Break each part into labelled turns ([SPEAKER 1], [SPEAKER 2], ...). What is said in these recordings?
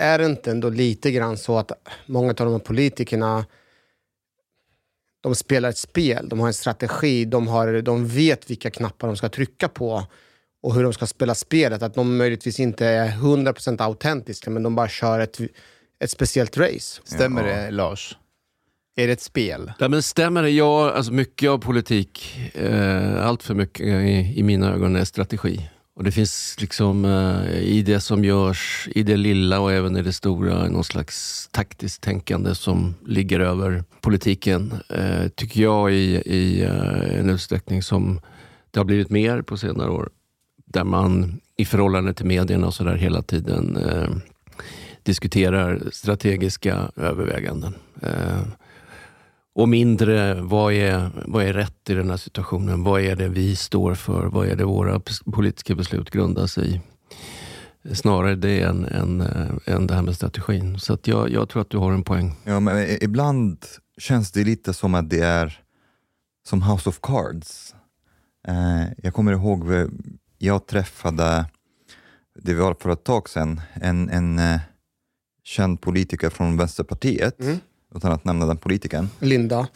[SPEAKER 1] Är det inte ändå lite grann så att många av de här politikerna de spelar ett spel, de har en strategi, de, har, de vet vilka knappar de ska trycka på och hur de ska spela spelet. Att de möjligtvis inte är 100% autentiska, men de bara kör ett, ett speciellt race.
[SPEAKER 2] Stämmer det, Lars? Är det ett spel?
[SPEAKER 3] Ja, men stämmer det? Ja, alltså mycket av politik, eh, allt för mycket i, i mina ögon är strategi. Och det finns liksom eh, i det som görs, i det lilla och även i det stora, någon slags taktiskt tänkande som ligger över politiken. Eh, tycker jag i, i eh, en utsträckning som det har blivit mer på senare år. Där man i förhållande till medierna och sådär hela tiden eh, diskuterar strategiska överväganden. Eh, Eh, och mindre, vad är, vad är rätt i den här situationen? Vad är det vi står för? Vad är det våra politiska beslut grundar sig i? Snarare det än, än, eh, än det här med strategin. Så att jag, jag tror att du har en poäng.
[SPEAKER 4] Ja, men i- ibland känns det lite som att det är som House of Cards. Eh, jag kommer ihåg, vi- jag träffade, det var för ett tag sedan, en, en eh, känd politiker från Vänsterpartiet,
[SPEAKER 1] Mm.
[SPEAKER 4] Utan att nämna den politikern.
[SPEAKER 1] Linda.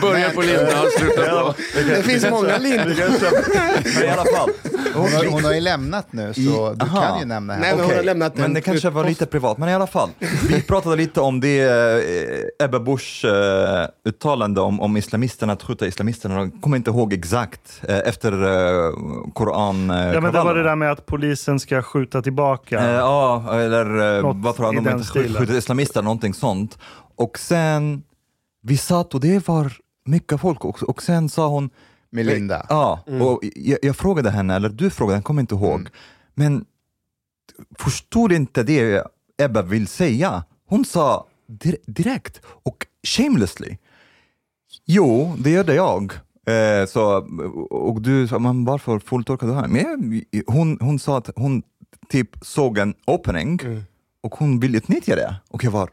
[SPEAKER 3] Börjar på Linda och slutar på...
[SPEAKER 1] Det finns många Lindor.
[SPEAKER 4] Men i alla fall.
[SPEAKER 2] Hon har, hon har ju lämnat nu, så du
[SPEAKER 4] Aha.
[SPEAKER 2] kan ju nämna henne.
[SPEAKER 1] Nej, men hon har lämnat
[SPEAKER 4] men
[SPEAKER 1] en
[SPEAKER 4] det kanske var lite privat, men i alla fall. Vi pratade lite om det eh, Ebba Busch eh, uttalande om, om islamisterna, att skjuta islamisterna. Jag kommer inte ihåg exakt eh, efter eh, Koran eh,
[SPEAKER 5] Ja, men det var det där med att polisen ska skjuta tillbaka.
[SPEAKER 4] Eh, ja, eller eh, har
[SPEAKER 5] i
[SPEAKER 4] de inte skjutit islamister, någonting sånt. Och sen, vi satt och det var mycket folk också. Och sen sa hon,
[SPEAKER 2] Melinda.
[SPEAKER 4] Ja, och jag, jag frågade henne, eller du frågade, jag kommer inte ihåg. Men förstod inte det Ebba vill säga. Hon sa dir- direkt och shamelessly. Jo, det gjorde jag. Eh, så, och du sa, men varför fulltolkar du här? Men hon, hon sa att hon typ såg en opening och hon ville utnyttja det. Och jag var,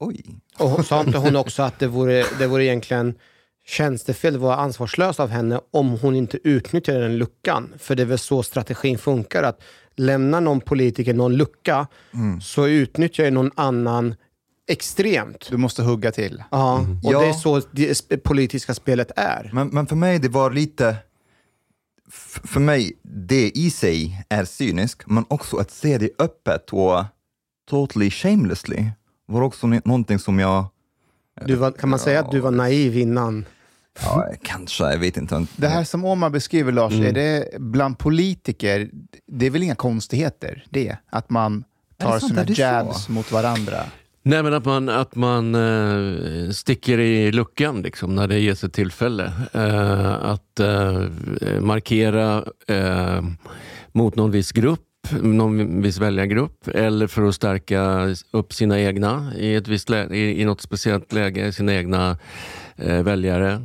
[SPEAKER 4] oj.
[SPEAKER 1] Och hon- sa inte hon också att det vore, det vore egentligen tjänstefel, det var ansvarslöst av henne om hon inte utnyttjade den luckan. För det är väl så strategin funkar, att lämna någon politiker någon lucka så utnyttjar någon annan extremt.
[SPEAKER 2] Du måste hugga till.
[SPEAKER 1] Ja, och
[SPEAKER 4] Ja.
[SPEAKER 1] det är så det politiska spelet är.
[SPEAKER 4] Men, men för mig det var lite, för mig det i sig är cyniskt, men också att se det öppet och totally shamelessly var också någonting som jag,
[SPEAKER 1] Du var, kan man säga att du var naiv innan?
[SPEAKER 4] ja, kanske, jag vet inte.
[SPEAKER 2] Det här som Omar beskriver Lars,
[SPEAKER 4] Mm.
[SPEAKER 2] är det bland politiker, det är väl inga konstigheter det? Att man tar sina
[SPEAKER 4] det så?
[SPEAKER 2] jabs mot varandra?
[SPEAKER 3] Nej, men att man, att man äh, sticker i luckan liksom, när det ges ett tillfälle. Äh, att äh, markera mot någon viss grupp, någon viss väljargrupp eller för att stärka upp sina egna i, ett visst lä- i, i något speciellt läge, sina egna väljare.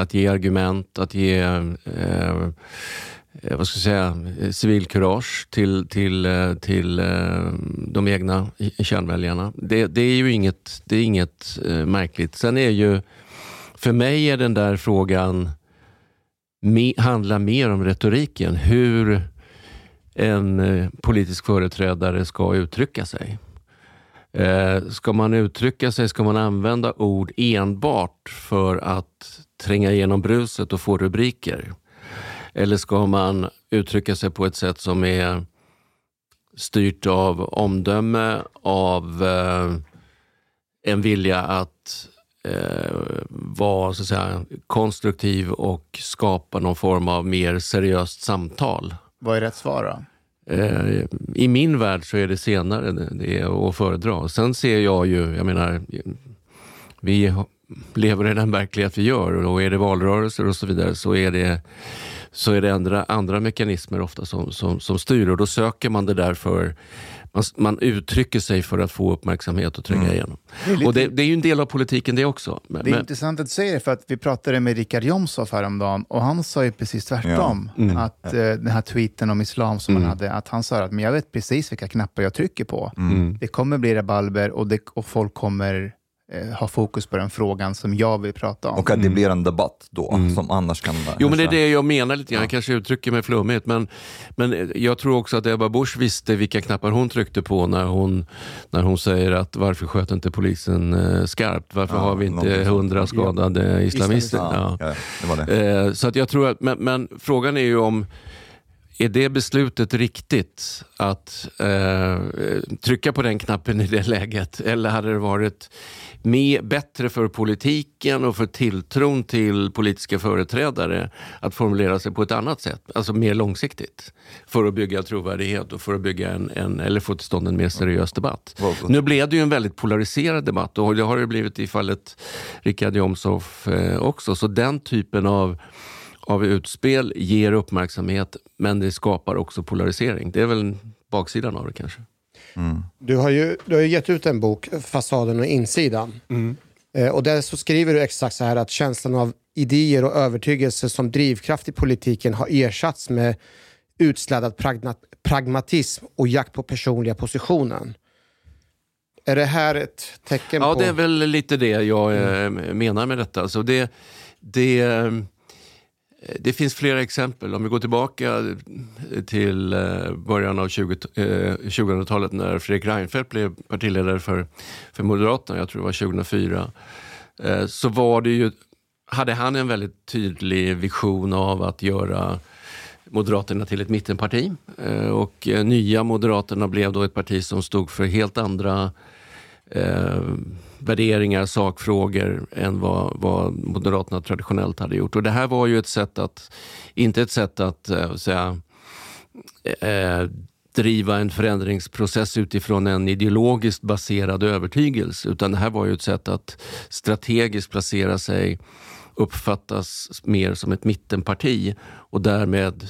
[SPEAKER 3] Att ge argument, att ge Eh, vad ska jag säga, eh, civilkurage till, till, eh, till de egna kärnväljarna. Det, det är ju inget, det är inget märkligt. Sen är ju, för mig är den där frågan handlar mer om retoriken. Hur en politisk företrädare ska uttrycka sig. Ska man uttrycka sig, ska man använda ord enbart för att tränga igenom bruset och få rubriker? Eller ska man uttrycka sig på ett sätt som är styrt av omdöme, av eh, en vilja att eh, vara så att säga, konstruktiv och skapa någon form av mer seriöst samtal?
[SPEAKER 2] Vad är rätt svar då?
[SPEAKER 3] Eh, I min värld så är det senare det- är att föredra. Sen ser jag ju, jag menar, vi lever i den verklighet vi gör och är det valrörelser och så vidare så är det, så är det andra, andra mekanismer ofta som, som, som styr och då söker man det där för man, man uttrycker sig för att få uppmärksamhet och tränga igenom.
[SPEAKER 2] Det är lite-
[SPEAKER 3] Och det, det är ju en del av politiken det också. Men,
[SPEAKER 2] Det är
[SPEAKER 3] men-
[SPEAKER 2] intressant att du säger det, för att vi pratade med Richard Jomshof häromdagen och han sa ju precis tvärtom.
[SPEAKER 3] Ja. Mm.
[SPEAKER 2] Att eh, den här tweeten om islam som
[SPEAKER 3] Mm.
[SPEAKER 2] han hade, att han sa att men jag vet precis vilka knappar jag trycker på.
[SPEAKER 3] Mm.
[SPEAKER 2] Det kommer bli rabalber och, det, och folk kommer eh, ha fokus på den frågan som jag vill prata om.
[SPEAKER 4] Och att det blir en debatt då,
[SPEAKER 3] Mm.
[SPEAKER 4] som annars kan...
[SPEAKER 3] Jo, men det är det jag menar lite grann. Jag kanske uttrycker mig flummigt. Men, men jag tror också att Ebba Busch visste vilka knappar hon tryckte på när hon, när hon säger att varför sköt inte polisen eh, skarpt? Varför
[SPEAKER 4] Ja,
[SPEAKER 3] har vi inte hundra skadade islamister?
[SPEAKER 4] Ja,
[SPEAKER 3] Ja.
[SPEAKER 4] ja, det var det.
[SPEAKER 3] Eh, så att jag tror att, men, men frågan är ju om är det beslutet riktigt att eh, trycka på den knappen i det läget? Eller hade det varit mer, bättre för politiken och för tilltron till politiska företrädare att formulera sig på ett annat sätt? Alltså mer långsiktigt. För att bygga trovärdighet och för att bygga en, en, eller få till stånd en mer seriös debatt. Nu blev det ju en väldigt polariserad debatt och det har det blivit i fallet Richard Jomshof eh, också. Så den typen av av utspel ger uppmärksamhet men det skapar också polarisering. Det är väl baksidan av det kanske.
[SPEAKER 1] Du har ju du har ju gett ut en bok, Fasaden och insidan. Eh, och där så skriver du exakt så här att känslan av idéer och övertygelse som drivkraft i politiken har ersatts med utsladdad pragna- pragmatism och jakt på personliga positionen. Är det här ett tecken
[SPEAKER 3] Ja,
[SPEAKER 1] på...
[SPEAKER 3] det är väl lite det jag eh, menar med detta. Alltså det, det, Eh, det finns flera exempel. Om vi går tillbaka eh, till eh, början av 20, 2000-talet när Fredrik Reinfeldt blev partiledare för, för Moderaterna, jag tror det var 2004, så var det ju, hade han en väldigt tydlig vision av att göra Moderaterna till ett mittenparti. Och nya Moderaterna blev då ett parti som stod för helt andra eh, värderingar, sakfrågor än vad, vad Moderaterna traditionellt hade gjort. Och det här var ju ett sätt att, inte ett sätt att eh, säga, eh, eh, driva en förändringsprocess utifrån en ideologiskt baserad övertygelse, utan det här var ju ett sätt att strategiskt placera sig, uppfattas mer som ett mittenparti och därmed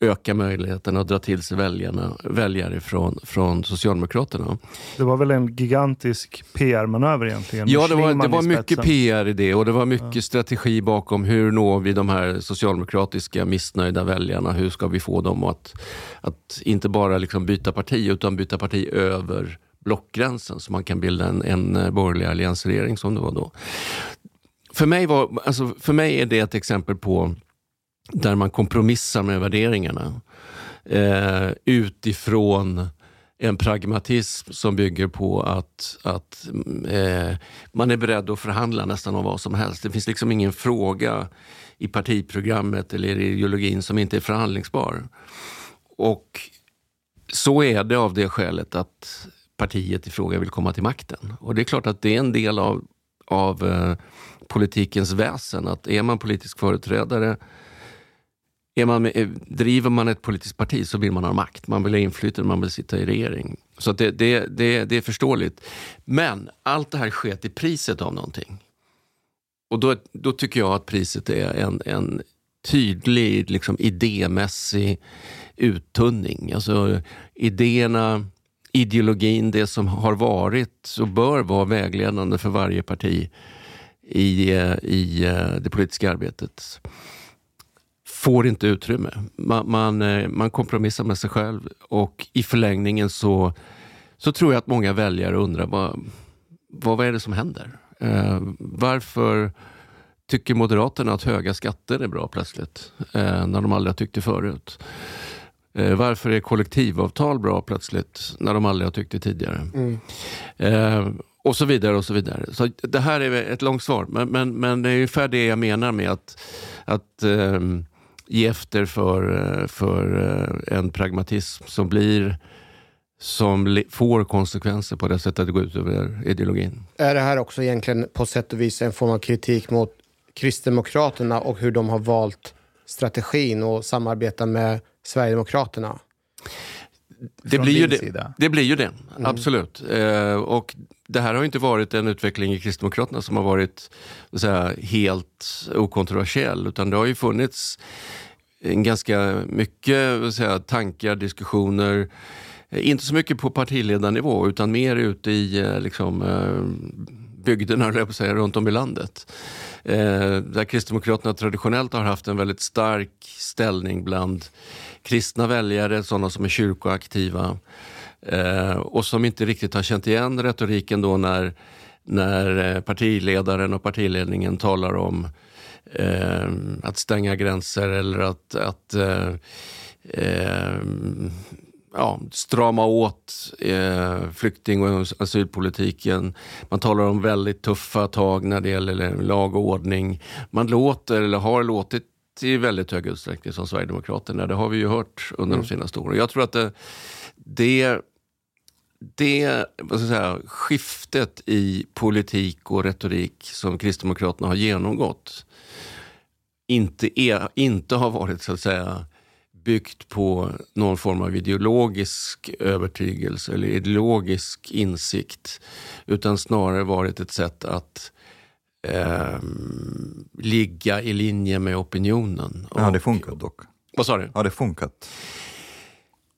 [SPEAKER 3] öka möjligheten att dra till sig väljarna, väljare från, från Socialdemokraterna.
[SPEAKER 5] Det var väl en gigantisk PR-manöver egentligen?
[SPEAKER 3] Ja, det var, det var mycket. PR i det och det var mycket strategi bakom hur når vi de här socialdemokratiska missnöjda väljarna? Hur ska vi få dem att, att inte bara liksom byta parti utan byta parti över blockgränsen så man kan bilda en, en borgerlig alliansregering som det var då. För mig, var, alltså, för mig är det ett exempel på där man kompromissar med värderingarna eh, utifrån en pragmatism som bygger på att, att eh, man är beredd att förhandla nästan om vad som helst. Det finns liksom ingen fråga i partiprogrammet eller i ideologin som inte är förhandlingsbar. Och så är det av det skälet att partiet i fråga vill komma till makten. Och det är klart att det är en del av, av eh, politikens väsen att är man politisk företrädare är man med, driver man ett politiskt parti så vill man ha makt, man vill ha inflytande, man vill sitta i regering. Så att det, det, det, det är förståeligt. Men allt det här sker till priset av någonting. Och då, då tycker jag att priset är en, en tydlig liksom, idémässig uttunning. Alltså idéerna, ideologin, det som har varit och bör vara vägledande för varje parti i, i eh, det politiska arbetet får inte utrymme. Man, man, eh, man kompromissar med sig själv och i förlängningen så, så tror jag att många väljare undrar vad, vad är det som händer? Eh, varför tycker Moderaterna att höga skatter är bra plötsligt, eh, när de aldrig har tyckt det förut? Eh, varför är kollektivavtal bra plötsligt, när de aldrig har tyckt det tidigare?
[SPEAKER 1] Mm.
[SPEAKER 3] Eh, och så vidare. och så vidare. Så Det här är ett långt svar, men, men, men det är ungefär det jag menar med att, att eh, ge efter för, eh, för eh, en pragmatism som blir som får konsekvenser på det sättet att det går ut över ideologin.
[SPEAKER 1] Är det här också egentligen på sätt och vis en form av kritik mot Kristdemokraterna och hur de har valt strategin och samarbeta med Sverigedemokraterna?
[SPEAKER 3] Det blir, ju det. det blir ju det, mm. absolut. Eh, och det här har inte varit en utveckling i Kristdemokraterna som har varit säga, helt okontroversiell, utan det har ju funnits en ganska mycket säga, tankar, diskussioner, eh, inte så mycket på partiledarnivå utan mer ute i eh, liksom, eh, bygderna, säga, runt om i landet. där Kristdemokraterna traditionellt har haft en väldigt stark ställning bland kristna väljare, sådana som är kyrkoaktiva eh, och som inte riktigt har känt igen retoriken då när, när eh, partiledaren och partiledningen talar om eh, att stänga gränser eller att, att eh, eh, ja, strama åt eh, flykting och asylpolitiken. Man talar om väldigt tuffa tag när det gäller lag och ordning. Man låter, eller har låtit i väldigt hög utsträckning som Sverigedemokraterna. Det har vi ju hört under mm. de senaste åren. Jag tror att det, det, det vad ska jag säga, skiftet i politik och retorik som Kristdemokraterna har genomgått inte, är, inte har varit så att säga byggt på någon form av ideologisk övertygelse eller ideologisk insikt. Utan snarare varit ett sätt att eh, ligga i linje med opinionen.
[SPEAKER 4] Ja, det funkat dock.
[SPEAKER 3] Vad sa du?
[SPEAKER 4] Har det funkat?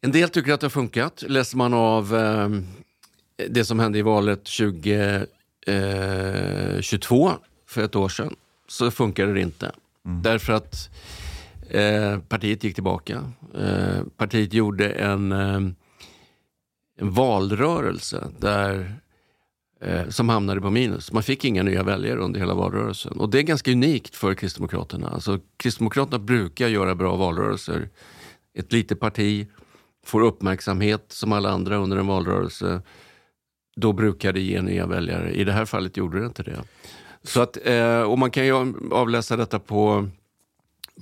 [SPEAKER 3] En del tycker att det har funkat. Läser man av eh, det som hände i valet 2022 eh, för ett år sedan så funkar det inte. Mm. Därför att eh, partiet gick tillbaka. Eh, partiet gjorde en, eh, en valrörelse där, eh, som hamnade på minus. Man fick inga nya väljare under hela valrörelsen. Och det är ganska unikt för Kristdemokraterna. Alltså, Kristdemokraterna brukar göra bra valrörelser. Ett litet parti får uppmärksamhet som alla andra under en valrörelse. Då brukar det ge nya väljare. I det här fallet gjorde det inte det. Så att, eh, och man kan ju avläsa detta på,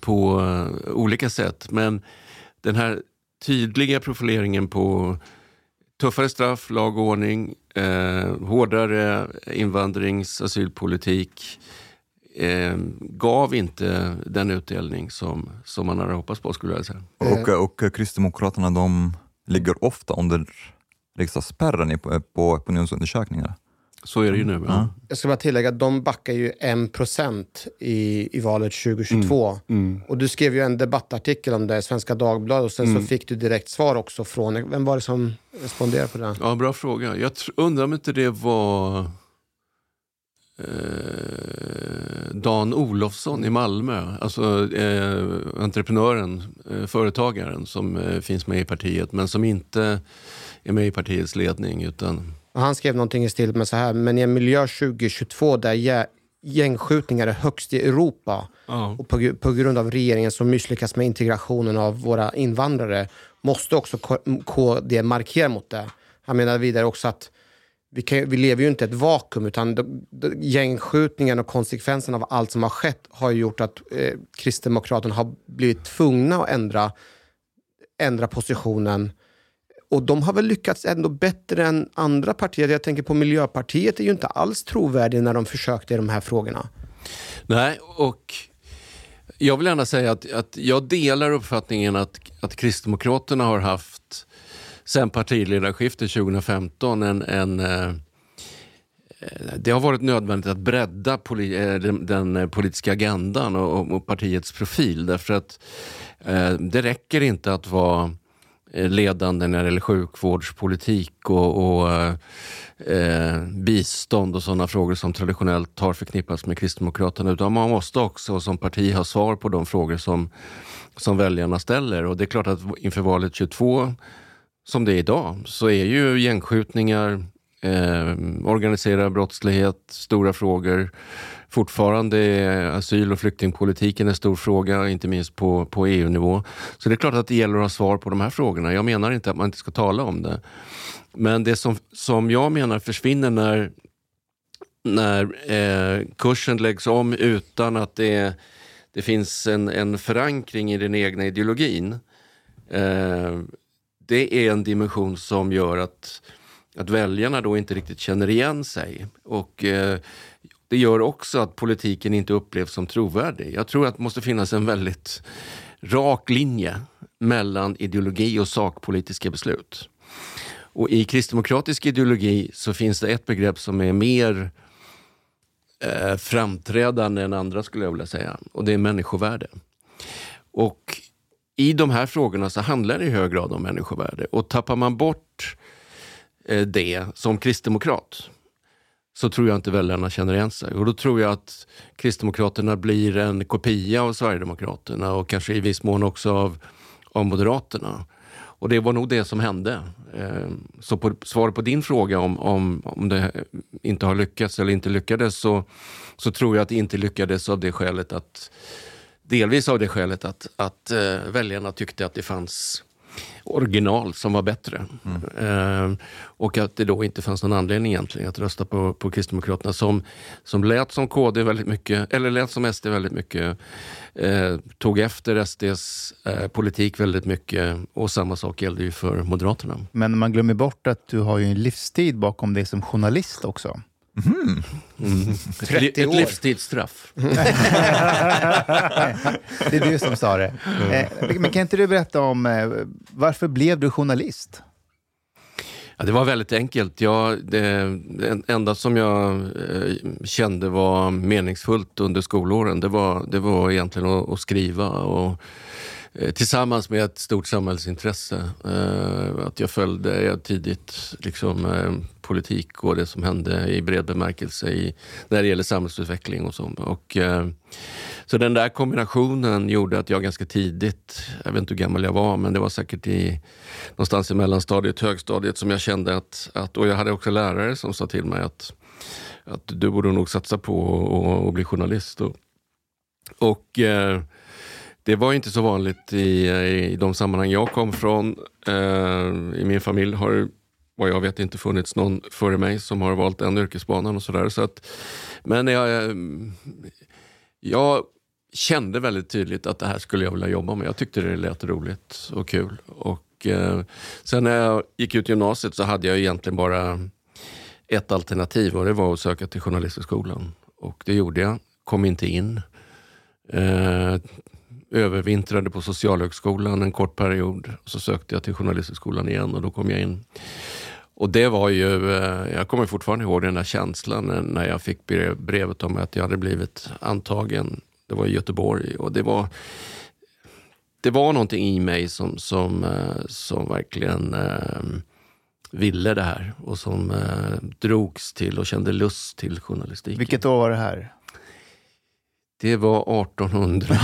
[SPEAKER 3] på uh, olika sätt. Men den här tydliga profileringen på tuffare straff, lag och ordning, eh, hårdare invandrings och asylpolitik eh, gav inte den utdelning som, som man hade hoppats på skulle jag säga.
[SPEAKER 4] Och, och Kristdemokraterna de ligger ofta under riksdagsspärren på, på opinionsundersökningar.
[SPEAKER 3] Så är det ju nu. Ja.
[SPEAKER 1] Jag ska bara tillägga att de backar ju 1% i, i valet 2022. Mm. Mm. Och du skrev ju en debattartikel om det i Svenska Dagbladet och sen mm. så fick du direkt svar också från... Vem var det som responderade på det?
[SPEAKER 3] Ja, bra fråga. Jag undrar om inte det var eh, Dan Olofsson i Malmö. Alltså eh, entreprenören, eh, företagaren som eh, finns med i partiet men som inte är med i partiets ledning utan
[SPEAKER 1] han skrev någonting i stil med så här, men i en miljö 2022 där gängskjutningar är högst i Europa oh. och på, på, grund av regeringen som misslyckas med integrationen av våra invandrare måste också KD markera mot det. Han menar vidare också att vi, kan, vi lever ju inte i ett vakuum utan gängskjutningen och konsekvenserna av allt som har skett har gjort att eh, Kristdemokraterna har blivit tvungna att ändra, ändra positionen och de har väl lyckats ändå bättre än andra partier. Jag tänker på Miljöpartiet är ju inte alls trovärdiga när de försökte i de här frågorna.
[SPEAKER 3] Nej, och Jag vill gärna säga att, att jag delar uppfattningen att, att Kristdemokraterna har haft, sen partiledarskiftet 2015, en, en eh, det har varit nödvändigt att bredda poli eh, den, politiska agendan och, och, partiets profil därför att eh, det räcker inte att vara Eh, ledande när det gäller sjukvårdspolitik och, och eh, bistånd och sådana frågor som traditionellt har förknippats med Kristdemokraterna. Utan man måste också som parti ha svar på de frågor som, som väljarna ställer. Och det är klart att inför valet 22, som det är idag, så är ju gängskjutningar, eh, organiserad brottslighet, stora frågor. Fortfarande är asyl och flyktingpolitiken en stor fråga, inte minst på, på EU-nivå. Så det är klart att det gäller att ha svar på de här frågorna. Jag menar inte att man inte ska tala om det. Men det som, som jag menar försvinner när, när eh, kursen läggs om utan att det, det finns en, en förankring i den egna ideologin. Eh, det är en dimension som gör att, att väljarna då inte riktigt känner igen sig. Och eh, det gör också att politiken inte upplevs som trovärdig. Jag tror att det måste finnas en väldigt rak linje mellan ideologi och sakpolitiska beslut. Och i kristdemokratisk ideologi så finns det ett begrepp som är mer eh, framträdande än andra skulle jag vilja säga. Och det är människovärde. Och i de här frågorna så handlar det i hög grad om människovärde. Och tappar man bort eh, det som kristdemokrat så tror jag inte väljarna känner igen sig. Och då tror jag att Kristdemokraterna blir en kopia av Sverigedemokraterna och kanske i viss mån också av, av Moderaterna. Och det var nog det som hände. Eh, så på, svar på din fråga om, om, om det inte har lyckats eller inte lyckades så, så tror jag att det inte lyckades av det skälet att delvis av det skälet att, att eh, väljarna tyckte att det fanns original som var bättre. Mm. Eh, och att det då inte fanns någon anledning egentligen att rösta på, på Kristdemokraterna som, som lät som KD väldigt mycket, eller lät som SD väldigt mycket. Eh, tog efter SDs eh, politik väldigt mycket och samma sak gällde ju för Moderaterna.
[SPEAKER 2] Men man glömmer bort att du har ju en livstid bakom dig som journalist också.
[SPEAKER 4] Mm.
[SPEAKER 3] Mm. Ett, ett livstidsstraff.
[SPEAKER 2] det är du som sa det. Eh, men kan inte du berätta om eh, varför blev du journalist?
[SPEAKER 3] Ja, det var väldigt enkelt. Jag, det, det enda som jag eh, kände var meningsfullt under skolåren, det var, det var egentligen att, att skriva. Och, Eh, tillsammans med ett stort samhällsintresse. Eh, att jag följde tidigt liksom, eh, politik och det som hände i bred bemärkelse i, när det gäller samhällsutveckling och så. Och, eh, så den där kombinationen gjorde att jag ganska tidigt, jag vet inte hur gammal jag var, men det var säkert i, någonstans i mellanstadiet, högstadiet som jag kände att, att och jag hade också lärare som sa till mig att, att du borde nog satsa på att bli journalist. Och, och eh, det var inte så vanligt i, i de sammanhang jag kom från. Eh, I min familj har vad jag vet inte funnits någon före mig som har valt den yrkesbanan och sådär. Så men jag, eh, jag kände väldigt tydligt att det här skulle jag vilja jobba med. Jag tyckte det lät roligt och kul. Och, eh, sen när jag gick ut gymnasiet så hade jag egentligen bara ett alternativ och det var att söka till Journalisthögskolan. Och det gjorde jag. Kom inte in. Eh, övervintrade på Socialhögskolan en kort period. Så sökte jag till Journalisthögskolan igen och då kom jag in. Och det var ju, eh, jag kommer fortfarande ihåg den där känslan när jag fick brevet om att jag hade blivit antagen. Det var i Göteborg och det var, det var någonting i mig som, som, eh, som verkligen eh, ville det här och som drogs till och kände lust till journalistik.
[SPEAKER 2] Vilket år var det här?
[SPEAKER 3] Det var 1800.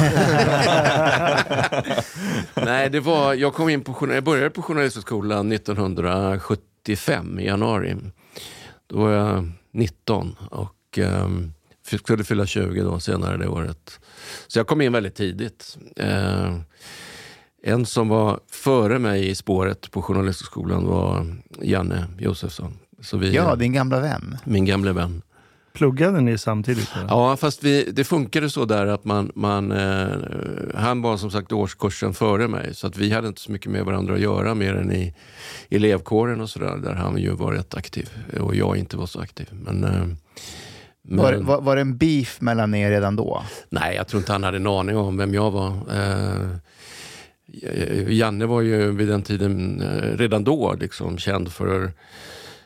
[SPEAKER 3] Nej, det var, jag, kom in på, jag började på Journalisthögskolan 1970 95 i januari. Då var jag 19 och um, skulle fylla 20 då senare det året. Så jag kom in väldigt tidigt. Uh, en som var före mig i spåret på Journalisthögskolan var Janne Josefsson.
[SPEAKER 2] Så vi, ja, din gamla vän.
[SPEAKER 3] Min gamla vän.
[SPEAKER 5] Pluggade ni samtidigt?
[SPEAKER 3] Eller? Ja, fast vi, det funkade så där att man, man eh, han var som sagt årskursen före mig så att vi hade inte så mycket med varandra att göra mer än i elevkåren och sådär där han ju var rätt aktiv och jag inte var så aktiv. Men, eh,
[SPEAKER 2] Var, var, var det en beef mellan er redan då?
[SPEAKER 3] Nej, jag tror inte han hade en aning om vem jag var. Eh, Janne var ju vid den tiden eh, redan då liksom, känd för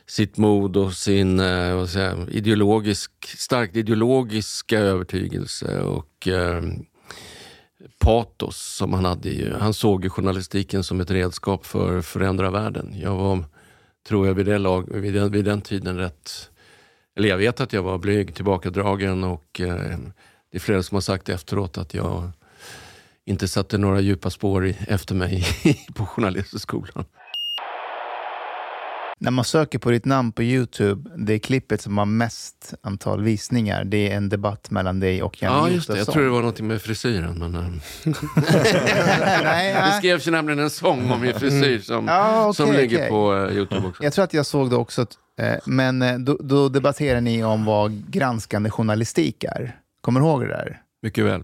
[SPEAKER 3] sitt mod och sin eh, vad säger, ideologisk, starkt ideologiska övertygelse och eh, patos som han hade. Ju. Han såg ju journalistiken som ett redskap för att förändra världen. Jag var, tror jag, vid, det lag, vid, den, vid den tiden rätt... Eller jag vet att jag var blyg, tillbakadragen och eh, det är flera som har sagt efteråt att jag inte satte några djupa spår i, efter mig på Journalisthögskolan.
[SPEAKER 2] När man söker på ditt namn på Youtube, det klippet som har mest antal visningar, det är en debatt mellan dig och Janne
[SPEAKER 3] Ja, just det. Jag tror det var något med frisyren. Men, eh,
[SPEAKER 2] Nej,
[SPEAKER 3] det skrevs ju nämligen en sång om min frisyr som,
[SPEAKER 2] Ja, okej,
[SPEAKER 3] som ligger
[SPEAKER 2] okej.
[SPEAKER 3] på eh, Youtube också.
[SPEAKER 2] Jag tror att jag såg det också, eh, men då, då debatterar ni om vad granskande journalistik är. Kommer du ihåg det där?
[SPEAKER 3] Mycket väl.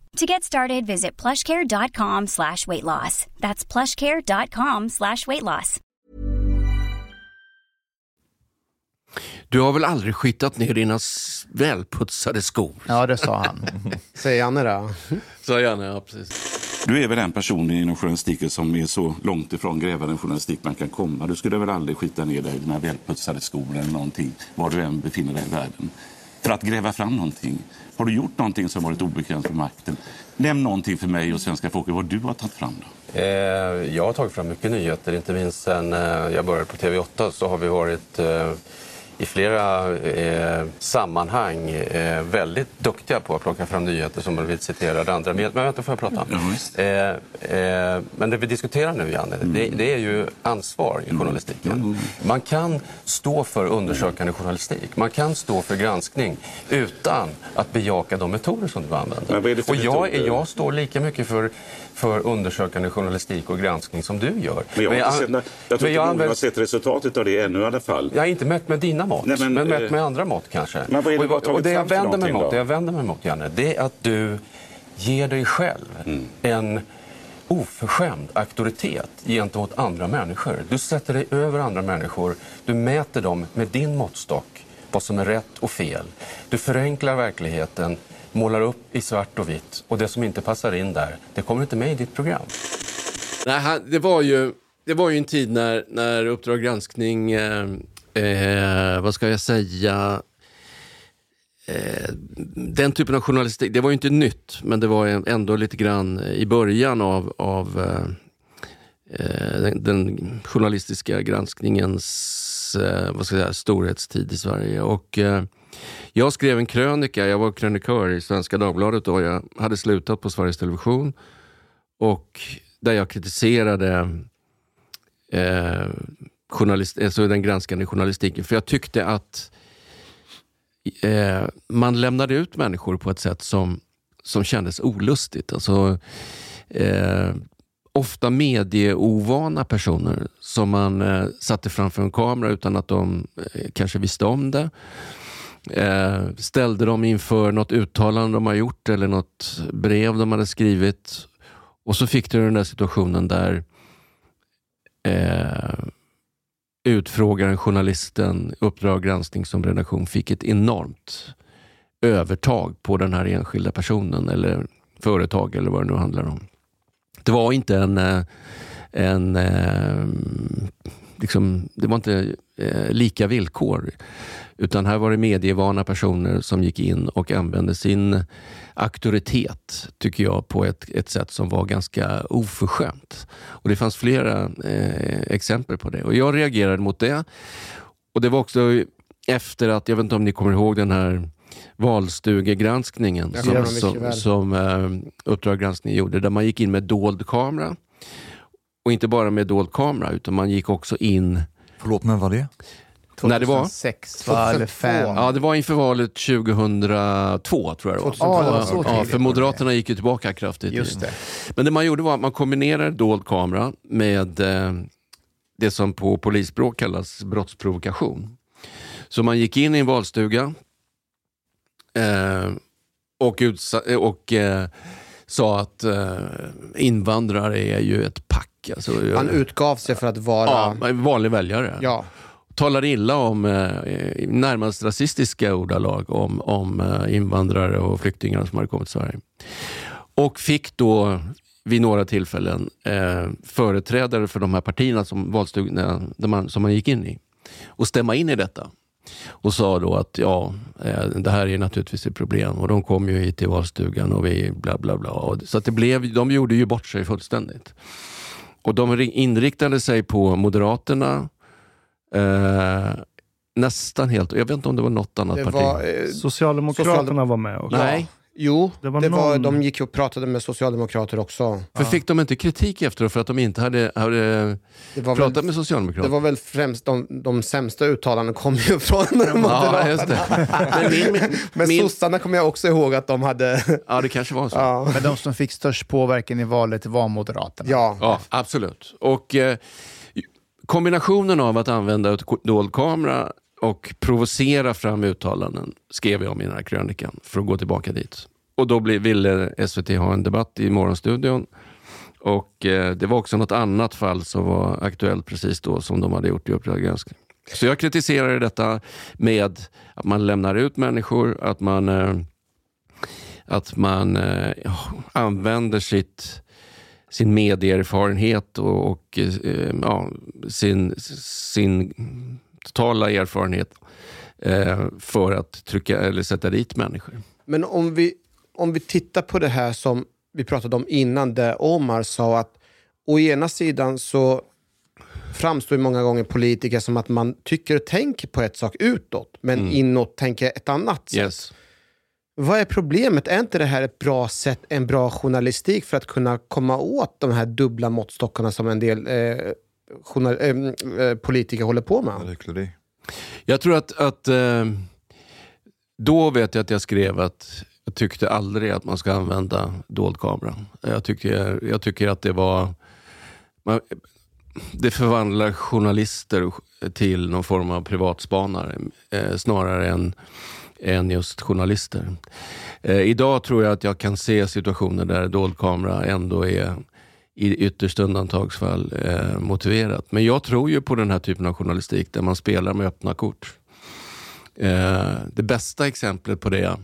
[SPEAKER 6] To get started, visit plushcare.com slash weight loss. That's plushcare.com slash weight loss.
[SPEAKER 3] Du har väl aldrig skitat ner dina välputsade skor?
[SPEAKER 2] Ja, det sa han.
[SPEAKER 1] Säger Janne då.
[SPEAKER 3] Sa Janne, ja precis.
[SPEAKER 7] Du är väl den personen inom journalistiken som är så långt ifrån grävande journalistik man kan komma. Du skulle väl aldrig skita ner dig i dina välputsade skor eller någonting, var du än befinner dig i världen. För att gräva fram någonting. Har du gjort någonting som varit obekvämt för makten? Nämn någonting för mig och svenska folket vad du har tagit fram. Då.
[SPEAKER 3] Eh, jag har tagit fram mycket nyheter, inte minst sen eh, jag började på TV8 så har vi varit eh, i flera eh, sammanhang eh, väldigt duktiga på att plocka fram nyheter som blivit citerade andra med. Men vänta, får jag prata? Eh, eh, men det vi diskuterar nu, Janne, det, det är ju ansvar i journalistiken. Man kan stå för undersökande journalistik, man kan stå för granskning utan att bejaka de metoder som du använder. Och jag, jag står lika mycket för, för undersökande journalistik och granskning som du gör.
[SPEAKER 7] Men jag, har inte sett, jag tror inte
[SPEAKER 3] men jag använder-
[SPEAKER 7] har sett resultatet av det ännu i alla fall.
[SPEAKER 3] jag har inte mätt med dina mått,
[SPEAKER 7] Nej, men,
[SPEAKER 3] men, mätt
[SPEAKER 7] eh,
[SPEAKER 3] med andra mått kanske.
[SPEAKER 7] men vad är det
[SPEAKER 3] och, och det, jag vänder mig mot, jag vänder mig mot, Janne, det är att du ger dig själv
[SPEAKER 7] Mm.
[SPEAKER 3] en oförskämd auktoritet gentemot andra människor. Du sätter dig över andra människor, du mäter dem med din måttstock, vad som är rätt och fel. Du förenklar verkligheten, målar upp i svart och vitt och det som inte passar in där, det kommer inte med i ditt program. Nej, han, det, var ju, det var ju en tid när, när Uppdrag granskning, eh, eh, vad ska jag säga, eh, den typen av journalistik, det var ju inte nytt, men det var ändå lite grann i början av, av eh, eh, den, den journalistiska granskningens eh, vad ska jag säga, storhetstid i Sverige. Och, eh, jag skrev en krönika, jag var krönikör i Svenska Dagbladet då, jag hade slutat på Sveriges Television och där jag kritiserade eh, journalist, alltså den granskande journalistiken. För jag tyckte att eh, man lämnade ut människor på ett sätt som, som kändes olustigt. Alltså, eh, ofta medieovana personer som man eh, satte framför en kamera utan att de eh, kanske visste om det. Eh, ställde dem inför något uttalande de har gjort eller något brev de hade skrivit. Och så fick du den där situationen där eh, utfrågaren, journalisten, Uppdrag granskning som redaktion fick ett enormt övertag på den här enskilda personen eller företag eller vad det nu handlar om. Det var inte en, eh, en eh, liksom, det var inte eh, lika villkor. Utan här var det medievana personer som gick in och använde sin auktoritet, tycker jag, på ett, ett sätt som var ganska oförskämt. Och det fanns flera eh, exempel på det. Och jag reagerade mot det. Och det var också efter att, jag vet inte om ni kommer ihåg den här valstugegranskningen som, som,
[SPEAKER 1] väl.
[SPEAKER 3] som eh, Uppdrag granskning gjorde, där man gick in med dold kamera. Och inte bara med dold kamera, utan man gick också in...
[SPEAKER 4] Förlåt, när var det?
[SPEAKER 3] När det var?
[SPEAKER 2] 2006 va? eller 5?
[SPEAKER 3] Ja, det var inför valet 2002 tror jag det var.
[SPEAKER 2] 2002, Ja, det var så
[SPEAKER 3] ja, för. Moderaterna gick ju tillbaka kraftigt.
[SPEAKER 2] Just det.
[SPEAKER 3] Men det man gjorde var att man kombinerade dold kamera med eh, det som på polisspråk kallas brottsprovokation. Så man gick in i en valstuga eh, och, utsa- och eh, sa att eh, invandrare är ju ett pack. Alltså,
[SPEAKER 1] Han utgav sig för att vara...
[SPEAKER 3] Ja, vanlig väljare.
[SPEAKER 1] Ja.
[SPEAKER 3] Talar illa om, eh, närmast rasistiska ordalag, om, om eh, invandrare och flyktingar som hade kommit till Sverige. Och fick då vid några tillfällen eh, företrädare för de här partierna som, man, som man gick in i och stämma in i detta. Och sa då att ja, eh, det här är naturligtvis ett problem och de kom ju hit till valstugan och vi bla bla bla. Så att det blev, de gjorde ju bort sig fullständigt. Och de ri- inriktade sig på Moderaterna, eh, nästan helt, jag vet inte om det var något annat
[SPEAKER 1] Det
[SPEAKER 3] parti.
[SPEAKER 1] var, eh,
[SPEAKER 5] Socialdemokraterna
[SPEAKER 1] Socialdem-
[SPEAKER 5] var med också.
[SPEAKER 3] Nej.
[SPEAKER 1] Jo,
[SPEAKER 5] Det
[SPEAKER 1] det
[SPEAKER 5] var
[SPEAKER 1] var
[SPEAKER 5] någon-
[SPEAKER 1] de gick ju och pratade med socialdemokrater också.
[SPEAKER 3] För fick de inte kritik efteråt för att de inte hade, hade
[SPEAKER 1] Det var
[SPEAKER 3] pratat
[SPEAKER 1] väl-
[SPEAKER 3] med Socialdemokraterna?
[SPEAKER 1] Det var väl främst de, de sämsta uttalanden kom ju från
[SPEAKER 3] Ja, just det. Men, min, min,
[SPEAKER 1] Men
[SPEAKER 3] min,
[SPEAKER 1] sossarna kommer jag också ihåg att de hade...
[SPEAKER 3] ja, det kanske var så.
[SPEAKER 1] Ja,
[SPEAKER 2] Men de som fick störst påverkan i valet var Moderaterna.
[SPEAKER 1] ja.
[SPEAKER 3] Ja, absolut. Och eh, kombinationen av att använda ett dold kamera och provocera fram uttalanden skrev jag om i den här krönikan för att gå tillbaka dit. Och då blev, ville SVT ha en debatt i Morgonstudion. Och eh, det var också något annat fall som var aktuellt precis då som de hade gjort i Uppdrag granskning. Så jag kritiserade detta med att man lämnar ut människor, att man, eh, att man eh, använder sitt sin medieerfarenhet och, och eh, ja, sin, sin totala erfarenhet eh, för att trycka eller sätta dit människor.
[SPEAKER 1] Men om vi, om vi tittar på det här som vi pratade om innan, där Omar sa att å ena sidan så framstår många gånger politiker som att man tycker och tänker på ett sak utåt, men inåt tänker ett annat sätt.
[SPEAKER 3] Yes.
[SPEAKER 1] Vad är problemet? Är inte det här ett bra sätt, en bra journalistik för att kunna komma åt de här dubbla måttstockarna som en del eh, journal, eh, politiker håller på med?
[SPEAKER 3] Jag tror att, att eh, då vet jag att jag skrev att jag tyckte aldrig att man ska använda dold kamera. Jag tycker, jag tycker att det var... Man, det förvandlar journalister till någon form av privatspanare eh, snarare än, än just journalister. Eh, idag tror jag att jag kan se situationer där dold kamera ändå är i yttersta undantagsfall eh, motiverat. Men jag tror ju på den här typen av journalistik där man spelar med öppna kort. Eh, det bästa exemplet på det,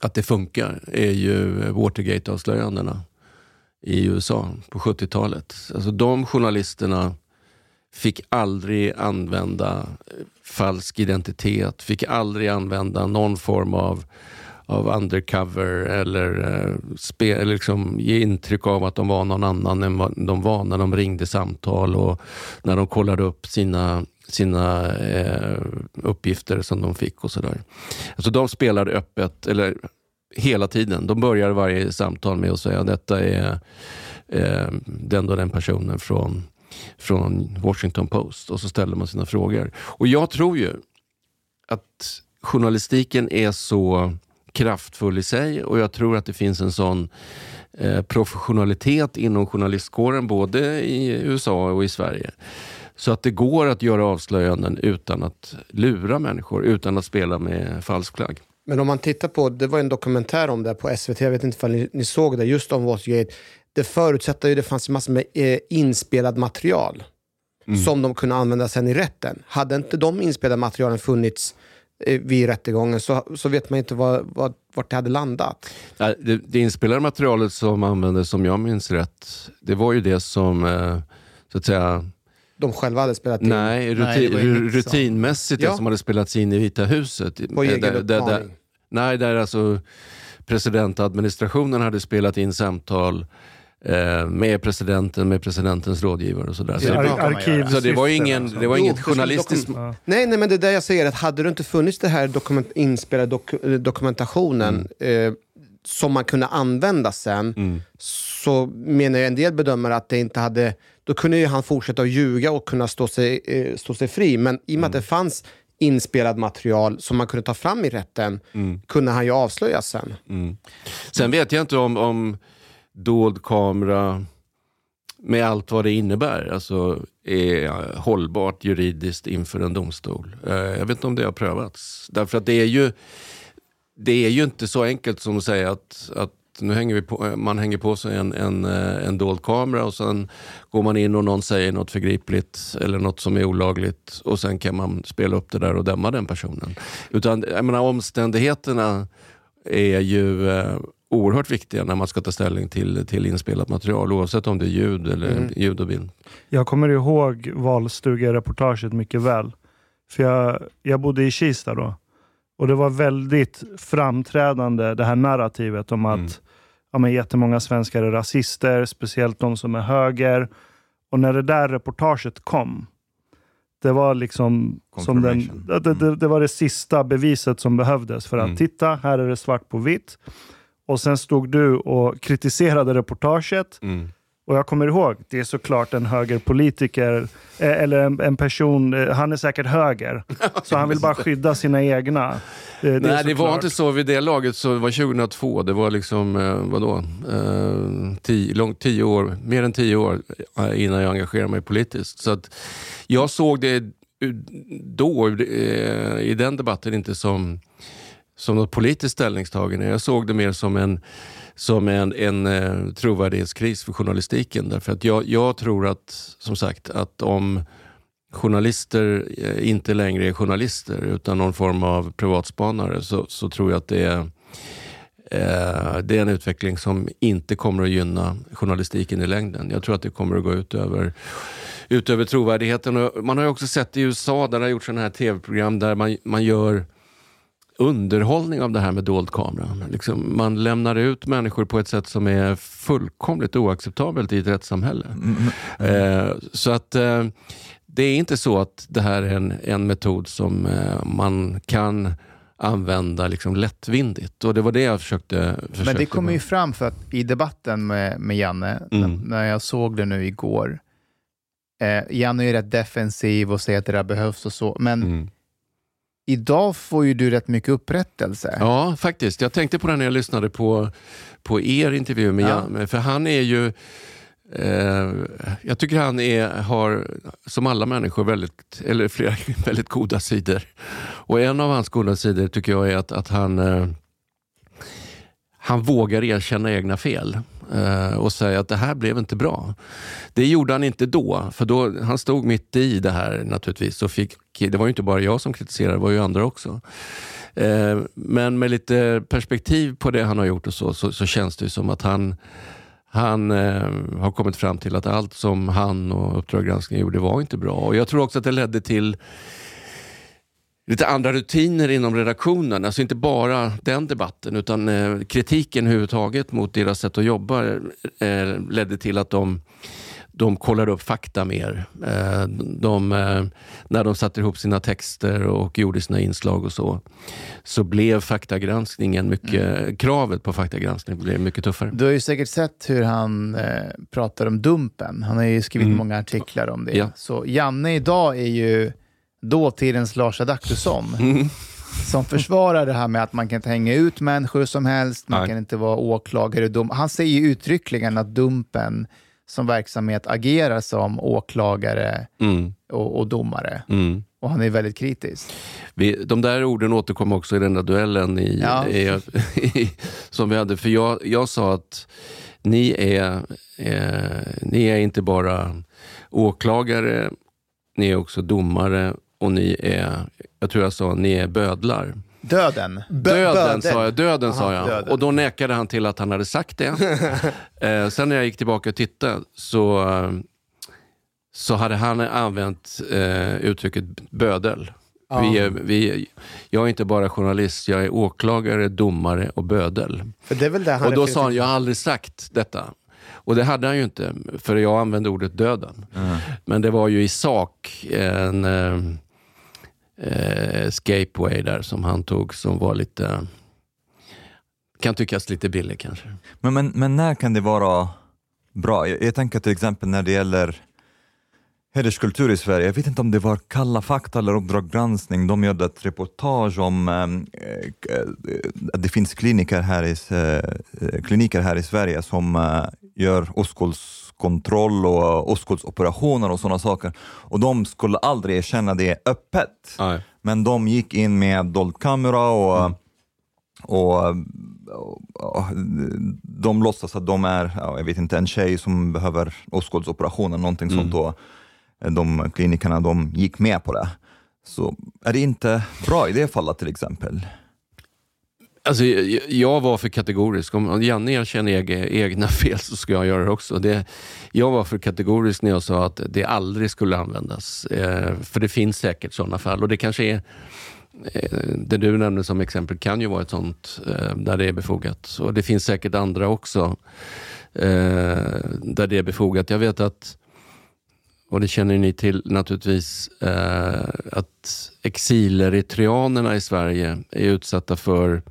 [SPEAKER 3] att det funkar, är ju Watergate-avslöjandena i USA på 70-talet. Alltså de journalisterna fick aldrig använda eh, falsk identitet, fick aldrig använda någon form av, av undercover eller, eh, spe, eller liksom ge intryck av att de var någon annan än vad de var när de ringde samtal och när de kollade upp sina, sina eh, uppgifter som de fick och sådär. Alltså de spelade öppet, eller hela tiden. De börjar varje samtal med att säga att detta är eh, den och den personen från, från Washington Post. Och så ställer man sina frågor. Och jag tror ju att journalistiken är så kraftfull i sig och jag tror att det finns en sån eh, professionalitet inom journalistkåren både i USA och i Sverige. Så att det går att göra avslöjanden utan att lura människor, utan att spela med falsk flagg.
[SPEAKER 1] Men om man tittar på, det var en dokumentär om det på SVT, jag vet inte om ni, ni såg det, just om Watergate. Det förutsätter ju, det fanns massor med eh, inspelad material som de kunde använda sen i rätten. Hade inte de inspelade materialen funnits eh, vid rättegången så, så vet man inte vad, vad, vart det hade landat.
[SPEAKER 3] Nej, Det, det inspelade materialet som användes, som jag minns rätt, det var ju det som eh, så att säga
[SPEAKER 1] de själva hade spelat in.
[SPEAKER 3] Nej, rutin,
[SPEAKER 2] Nej, det
[SPEAKER 3] rutinmässigt
[SPEAKER 1] Ja.
[SPEAKER 3] det som hade spelats in i Vita huset.
[SPEAKER 1] På
[SPEAKER 3] Eh,
[SPEAKER 1] egen
[SPEAKER 3] där- där- där-. Nej, där alltså presidentadministrationen hade spelat in samtal eh, med presidenten, med presidentens rådgivare och sådär. Så, det,
[SPEAKER 5] ar-
[SPEAKER 3] så det var, ingen,
[SPEAKER 5] alltså.
[SPEAKER 3] det var
[SPEAKER 1] Jo,
[SPEAKER 3] inget
[SPEAKER 1] det skulle
[SPEAKER 3] journalistiskt...
[SPEAKER 5] Ja.
[SPEAKER 1] Nej, nej, men det är där jag säger att hade det inte funnits det här dokument, inspelade dok, eh, dokumentationen
[SPEAKER 3] Mm.
[SPEAKER 1] eh, som man kunde använda sen, så menar jag en del bedömare att det inte hade... Då kunde ju han fortsätta att ljuga och kunna stå sig, eh, stå sig fri. Men i och med att det fanns inspelad material som man kunde ta fram i rätten, kunde han ju avslöjas sen.
[SPEAKER 3] Sen vet jag inte om, om dold kamera med allt vad det innebär, alltså är hållbart juridiskt inför en domstol. Eh, jag vet inte om det har prövats. Därför att det är ju, det är ju inte så enkelt som att säga att, att nu hänger vi på, man hänger på sig en, en, eh, en dold kamera och sen går man in och någon säger något förgripligt eller något som är olagligt och sen kan man spela upp det där och döma den personen. Utan jag menar, omständigheterna är ju eh, oerhört viktiga när man ska ta ställning till, till inspelat material oavsett om det är ljud eller
[SPEAKER 1] Mm.
[SPEAKER 3] ljud och bild.
[SPEAKER 5] Jag kommer ihåg valstugereportaget mycket väl. För jag, jag bodde i Kista då. Och det var väldigt framträdande det här narrativet om att
[SPEAKER 3] Mm.
[SPEAKER 5] ja, men jättemånga svenskar är rasister, speciellt de som är höger. Och när det där reportaget kom, det var liksom som den, det, det, det, det var det sista beviset som behövdes för att
[SPEAKER 3] Mm.
[SPEAKER 5] titta, här är det svart på vitt. Och sen stod du och kritiserade reportaget.
[SPEAKER 3] Mm.
[SPEAKER 5] Och jag kommer ihåg, det är såklart en högerpolitiker, eh, eller en, en person, eh, han är säkert höger. så han vill bara skydda sina egna. Eh, det
[SPEAKER 3] Nej, det var inte så vid det laget. Så det var 2002. Det var liksom, vadå, tio, långt, tio år, mer än tio år innan jag engagerade mig politiskt. Så att jag såg det då, i den debatten, inte som, som något politiskt ställningstagande. Jag såg det mer som en, som en, en eh, trovärdighetskris för journalistiken. Därför att jag, jag tror att, som sagt, att om journalister eh, inte längre är journalister utan någon form av privatspanare så, så tror jag att det är, eh, det är en utveckling som inte kommer att gynna journalistiken i längden. Jag tror att det kommer att gå ut över, ut över trovärdigheten. Och man har ju också sett i USA där det har gjorts sådana här tv-program där man, man gör underhållning av det här med dold kamera. Liksom, man lämnar ut människor på ett sätt som är fullkomligt oacceptabelt i ett rättssamhälle. Eh, så att eh, det är inte så att det här är en, en metod som eh, man kan använda liksom lättvindigt. Och det var det jag försökte, försökte
[SPEAKER 2] Men det kommer ju fram för att i debatten med, med Janne,
[SPEAKER 3] Mm.
[SPEAKER 2] när, när jag såg det nu igår, eh, Janne är rätt defensiv och säger att det där behövs och så, men
[SPEAKER 3] Mm.
[SPEAKER 2] Idag får ju du rätt mycket upprättelse.
[SPEAKER 3] Ja, faktiskt. Jag tänkte på det när jag lyssnade på, på er intervju med
[SPEAKER 2] Ja.
[SPEAKER 3] Janne. För han är ju... Eh, jag tycker han är, har, som alla människor, väldigt, eller flera väldigt goda sidor. Och en av hans goda sidor tycker jag är att, att han, eh, han vågar erkänna egna fel. Eh, och säga att det här blev inte bra. Det gjorde han inte då, för då, han stod mitt i det här naturligtvis. Och fick, det var ju inte bara jag som kritiserade, det var ju andra också. Eh, men med lite perspektiv på det han har gjort och så, så, så känns det ju som att han, han eh, har kommit fram till att allt som han och Uppdrag granskning gjorde var inte bra. Och jag tror också att det ledde till lite andra rutiner inom redaktionen. Alltså inte bara den debatten utan eh, kritiken överhuvudtaget mot deras sätt att jobba eh, ledde till att de de kollar upp fakta mer. Eh, De, eh, när de satte ihop sina texter och gjorde sina inslag och så, så blev faktagranskningen mycket, kravet på faktagranskning blev mycket tuffare.
[SPEAKER 2] Du har ju säkert sett hur han eh, pratar om Dumpen. Han har ju skrivit
[SPEAKER 3] Mm.
[SPEAKER 2] många artiklar om det.
[SPEAKER 3] Ja.
[SPEAKER 2] Så Janne idag är ju dåtidens Lars Adaktusson.
[SPEAKER 3] Mm.
[SPEAKER 2] Som försvarar det här med att man kan inte hänga ut människor som helst, man
[SPEAKER 3] Nej.
[SPEAKER 2] kan inte vara åklagare. Dom. Han säger ju uttryckligen att Dumpen som verksamhet agerar som åklagare
[SPEAKER 3] Mm.
[SPEAKER 2] och, och domare.
[SPEAKER 3] Mm.
[SPEAKER 2] Och han är väldigt kritisk.
[SPEAKER 3] Vi, de där orden återkom också i den där duellen i,
[SPEAKER 2] Ja.
[SPEAKER 3] i, i, som vi hade. För jag, jag sa att ni är, eh, ni är inte bara åklagare, ni är också domare och ni är, jag tror jag sa, ni är bödlar.
[SPEAKER 2] Döden.
[SPEAKER 3] Döden sa jag, döden sa
[SPEAKER 2] Aha,
[SPEAKER 3] jag.
[SPEAKER 2] döden.
[SPEAKER 3] Och då nekade han till att han hade sagt det. eh, sen när jag gick tillbaka och tittade så, eh, så hade han använt eh, uttrycket bödel.
[SPEAKER 1] Ja.
[SPEAKER 3] Vi är, vi, jag är inte bara journalist, jag är åklagare, domare och bödel. Och då sa han, jag har aldrig sagt detta. Och det hade han ju inte, för jag använde ordet döden. Men det var ju i sak en eh, escapeway där som han tog som var lite, kan tyckas lite billig kanske.
[SPEAKER 4] Men, men, men när kan det vara bra? Jag, jag tänker till exempel när det gäller hederskultur i Sverige. Jag vet inte om det var Kalla fakta eller Uppdrag granskning. De gjorde ett reportage om eh, eh att det finns kliniker här, i, eh, eh, kliniker här i Sverige som eh, gör oskuldskontroll och oskuldsoperationer och sådana saker. Och de skulle aldrig erkänna det öppet.
[SPEAKER 3] Nej.
[SPEAKER 4] Men de gick in med dold kamera och, och, och, och de låtsas att de är, ja, jag vet inte, en tjej som behöver oskuldsoperation eller någonting sånt. Och de klinikerna de gick med på det. Så är det inte bra i det fallet till exempel?
[SPEAKER 3] Alltså, jag, var för kategorisk. Om Janne erkänner egna fel så ska jag göra det också. Det, jag var för kategorisk när jag sa att det aldrig skulle användas. Eh, för det finns säkert sådana fall. Och det kanske är, eh, det du nämnde som exempel kan ju vara ett sånt eh, där det är befogat. Och det finns säkert andra också eh, där det är befogat. Jag vet att och det känner ni till naturligtvis, eh, att exileritreanerna i Sverige är utsatta för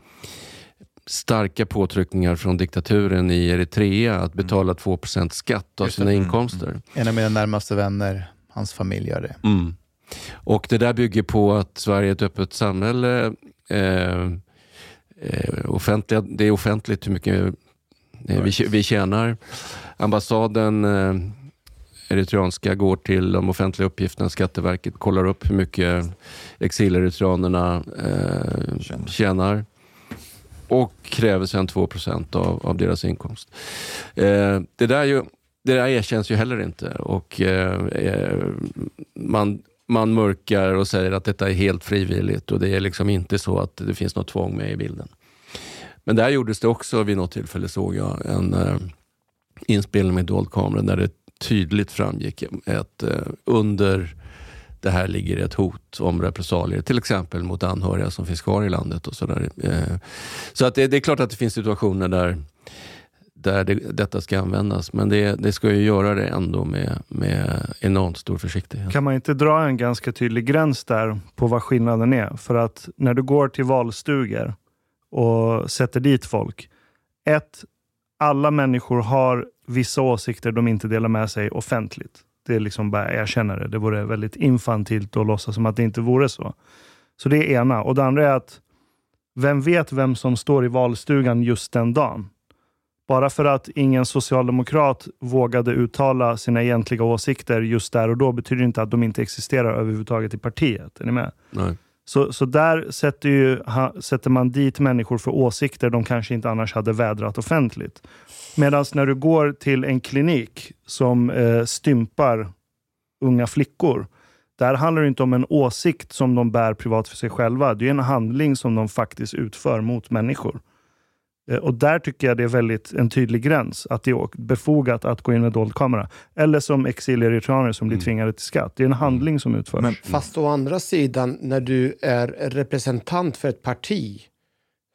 [SPEAKER 3] starka påtryckningar från diktaturen i Eritrea att betala 2% skatt av sina
[SPEAKER 2] Mm,
[SPEAKER 3] inkomster.
[SPEAKER 2] En av mina närmaste vänner, hans familj gör det.
[SPEAKER 3] Mm. Och det där bygger på att Sverige är ett öppet samhälle. Eh, eh, offentliga, det är offentligt hur mycket eh, vi, vi tjänar. Ambassaden eh, eritreanska går till de offentliga uppgifterna. Skatteverket kollar upp hur mycket exileritreanerna eh, tjänar och kräver sedan 2 av, av deras inkomst. Eh, det, där ju, det där erkänns ju heller inte och eh, eh, man, man mörkar och säger att detta är helt frivilligt och det är liksom inte så att det finns något tvång med i bilden. Men där gjordes det också vid något tillfälle såg jag en eh, inspelning med dold kamera där det tydligt framgick att eh, under det här ligger ett hot om repressalier, till exempel mot anhöriga som finns kvar i landet. och Så, där. Eh, så att det, det är klart att det finns situationer där, där det, detta ska användas, men det, det ska ju göra det ändå med, med enormt stor försiktighet.
[SPEAKER 5] Kan man inte dra en ganska tydlig gräns där på vad skillnaden är? För att när du går till valstugor och sätter dit folk. Ett, alla människor har vissa åsikter de inte delar med sig offentligt. Det är liksom bara erkänna det. Det vore väldigt infantilt att låtsas som att det inte vore så. Så det är ena. Och det andra är att vem vet vem som står i valstugan just den dagen? Bara för att ingen socialdemokrat vågade uttala sina egentliga åsikter just där och då betyder inte att de inte existerar överhuvudtaget i partiet. Är ni med?
[SPEAKER 3] Nej.
[SPEAKER 5] Så, så där sätter, ju, ha, sätter man dit människor för åsikter de kanske inte annars hade vädrat offentligt. Medan när du går till en klinik som eh, stympar unga flickor, där handlar det inte om en åsikt som de bär privat för sig själva. Det är en handling som de faktiskt utför mot människor. Eh, Och där tycker jag det är väldigt en tydlig gräns. Att det är befogat att gå in med dold kamera. Eller som exileritreaner som blir tvingade till skatt. Det är en handling som utförs.
[SPEAKER 1] Fast å andra sidan, när du är representant för ett parti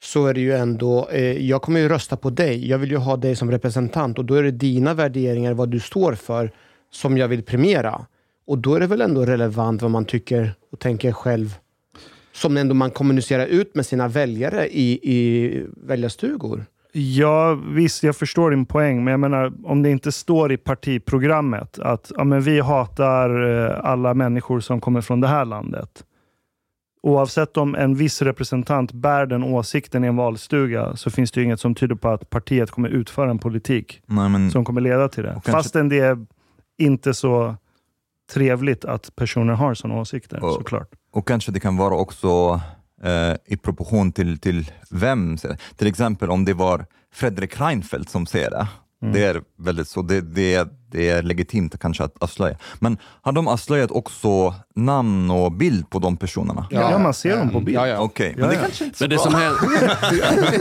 [SPEAKER 1] så är det ju ändå, eh, jag kommer ju rösta på dig. Jag vill ju ha dig som representant och då är det dina värderingar, vad du står för, som jag vill premiera. Och då är det väl ändå relevant vad man tycker och tänker själv, som ändå man kommunicerar ut med sina väljare i, i väljarstugor.
[SPEAKER 5] Ja, visst, jag förstår din poäng, men jag menar om det inte står i partiprogrammet att ja, men vi hatar eh, alla människor som kommer från det här landet. Oavsett om en viss representant bär den åsikten i en valstuga så finns det ju inget som tyder på att partiet kommer utföra en politik
[SPEAKER 4] Nej, men,
[SPEAKER 5] som kommer leda till det.
[SPEAKER 4] kanske-
[SPEAKER 5] Fastän det är inte så trevligt att personer har sådana åsikter,
[SPEAKER 4] Och-
[SPEAKER 5] såklart.
[SPEAKER 4] Och kanske det kan vara också eh, i proportion till, till vem. Till exempel om det var Fredrik Reinfeldt som säger det.
[SPEAKER 5] Mm.
[SPEAKER 4] Det är väldigt så, det, det, det är legitimt kanske att avslöja. Men har de avslöjat också namn och bild på de personerna?
[SPEAKER 5] Ja, Ja, man ser dem på bild.
[SPEAKER 1] Ja, ja.
[SPEAKER 4] Okej,
[SPEAKER 5] Ja,
[SPEAKER 4] men det
[SPEAKER 5] ja.
[SPEAKER 4] kanske inte är så
[SPEAKER 3] Men det
[SPEAKER 4] bra.
[SPEAKER 3] som händer...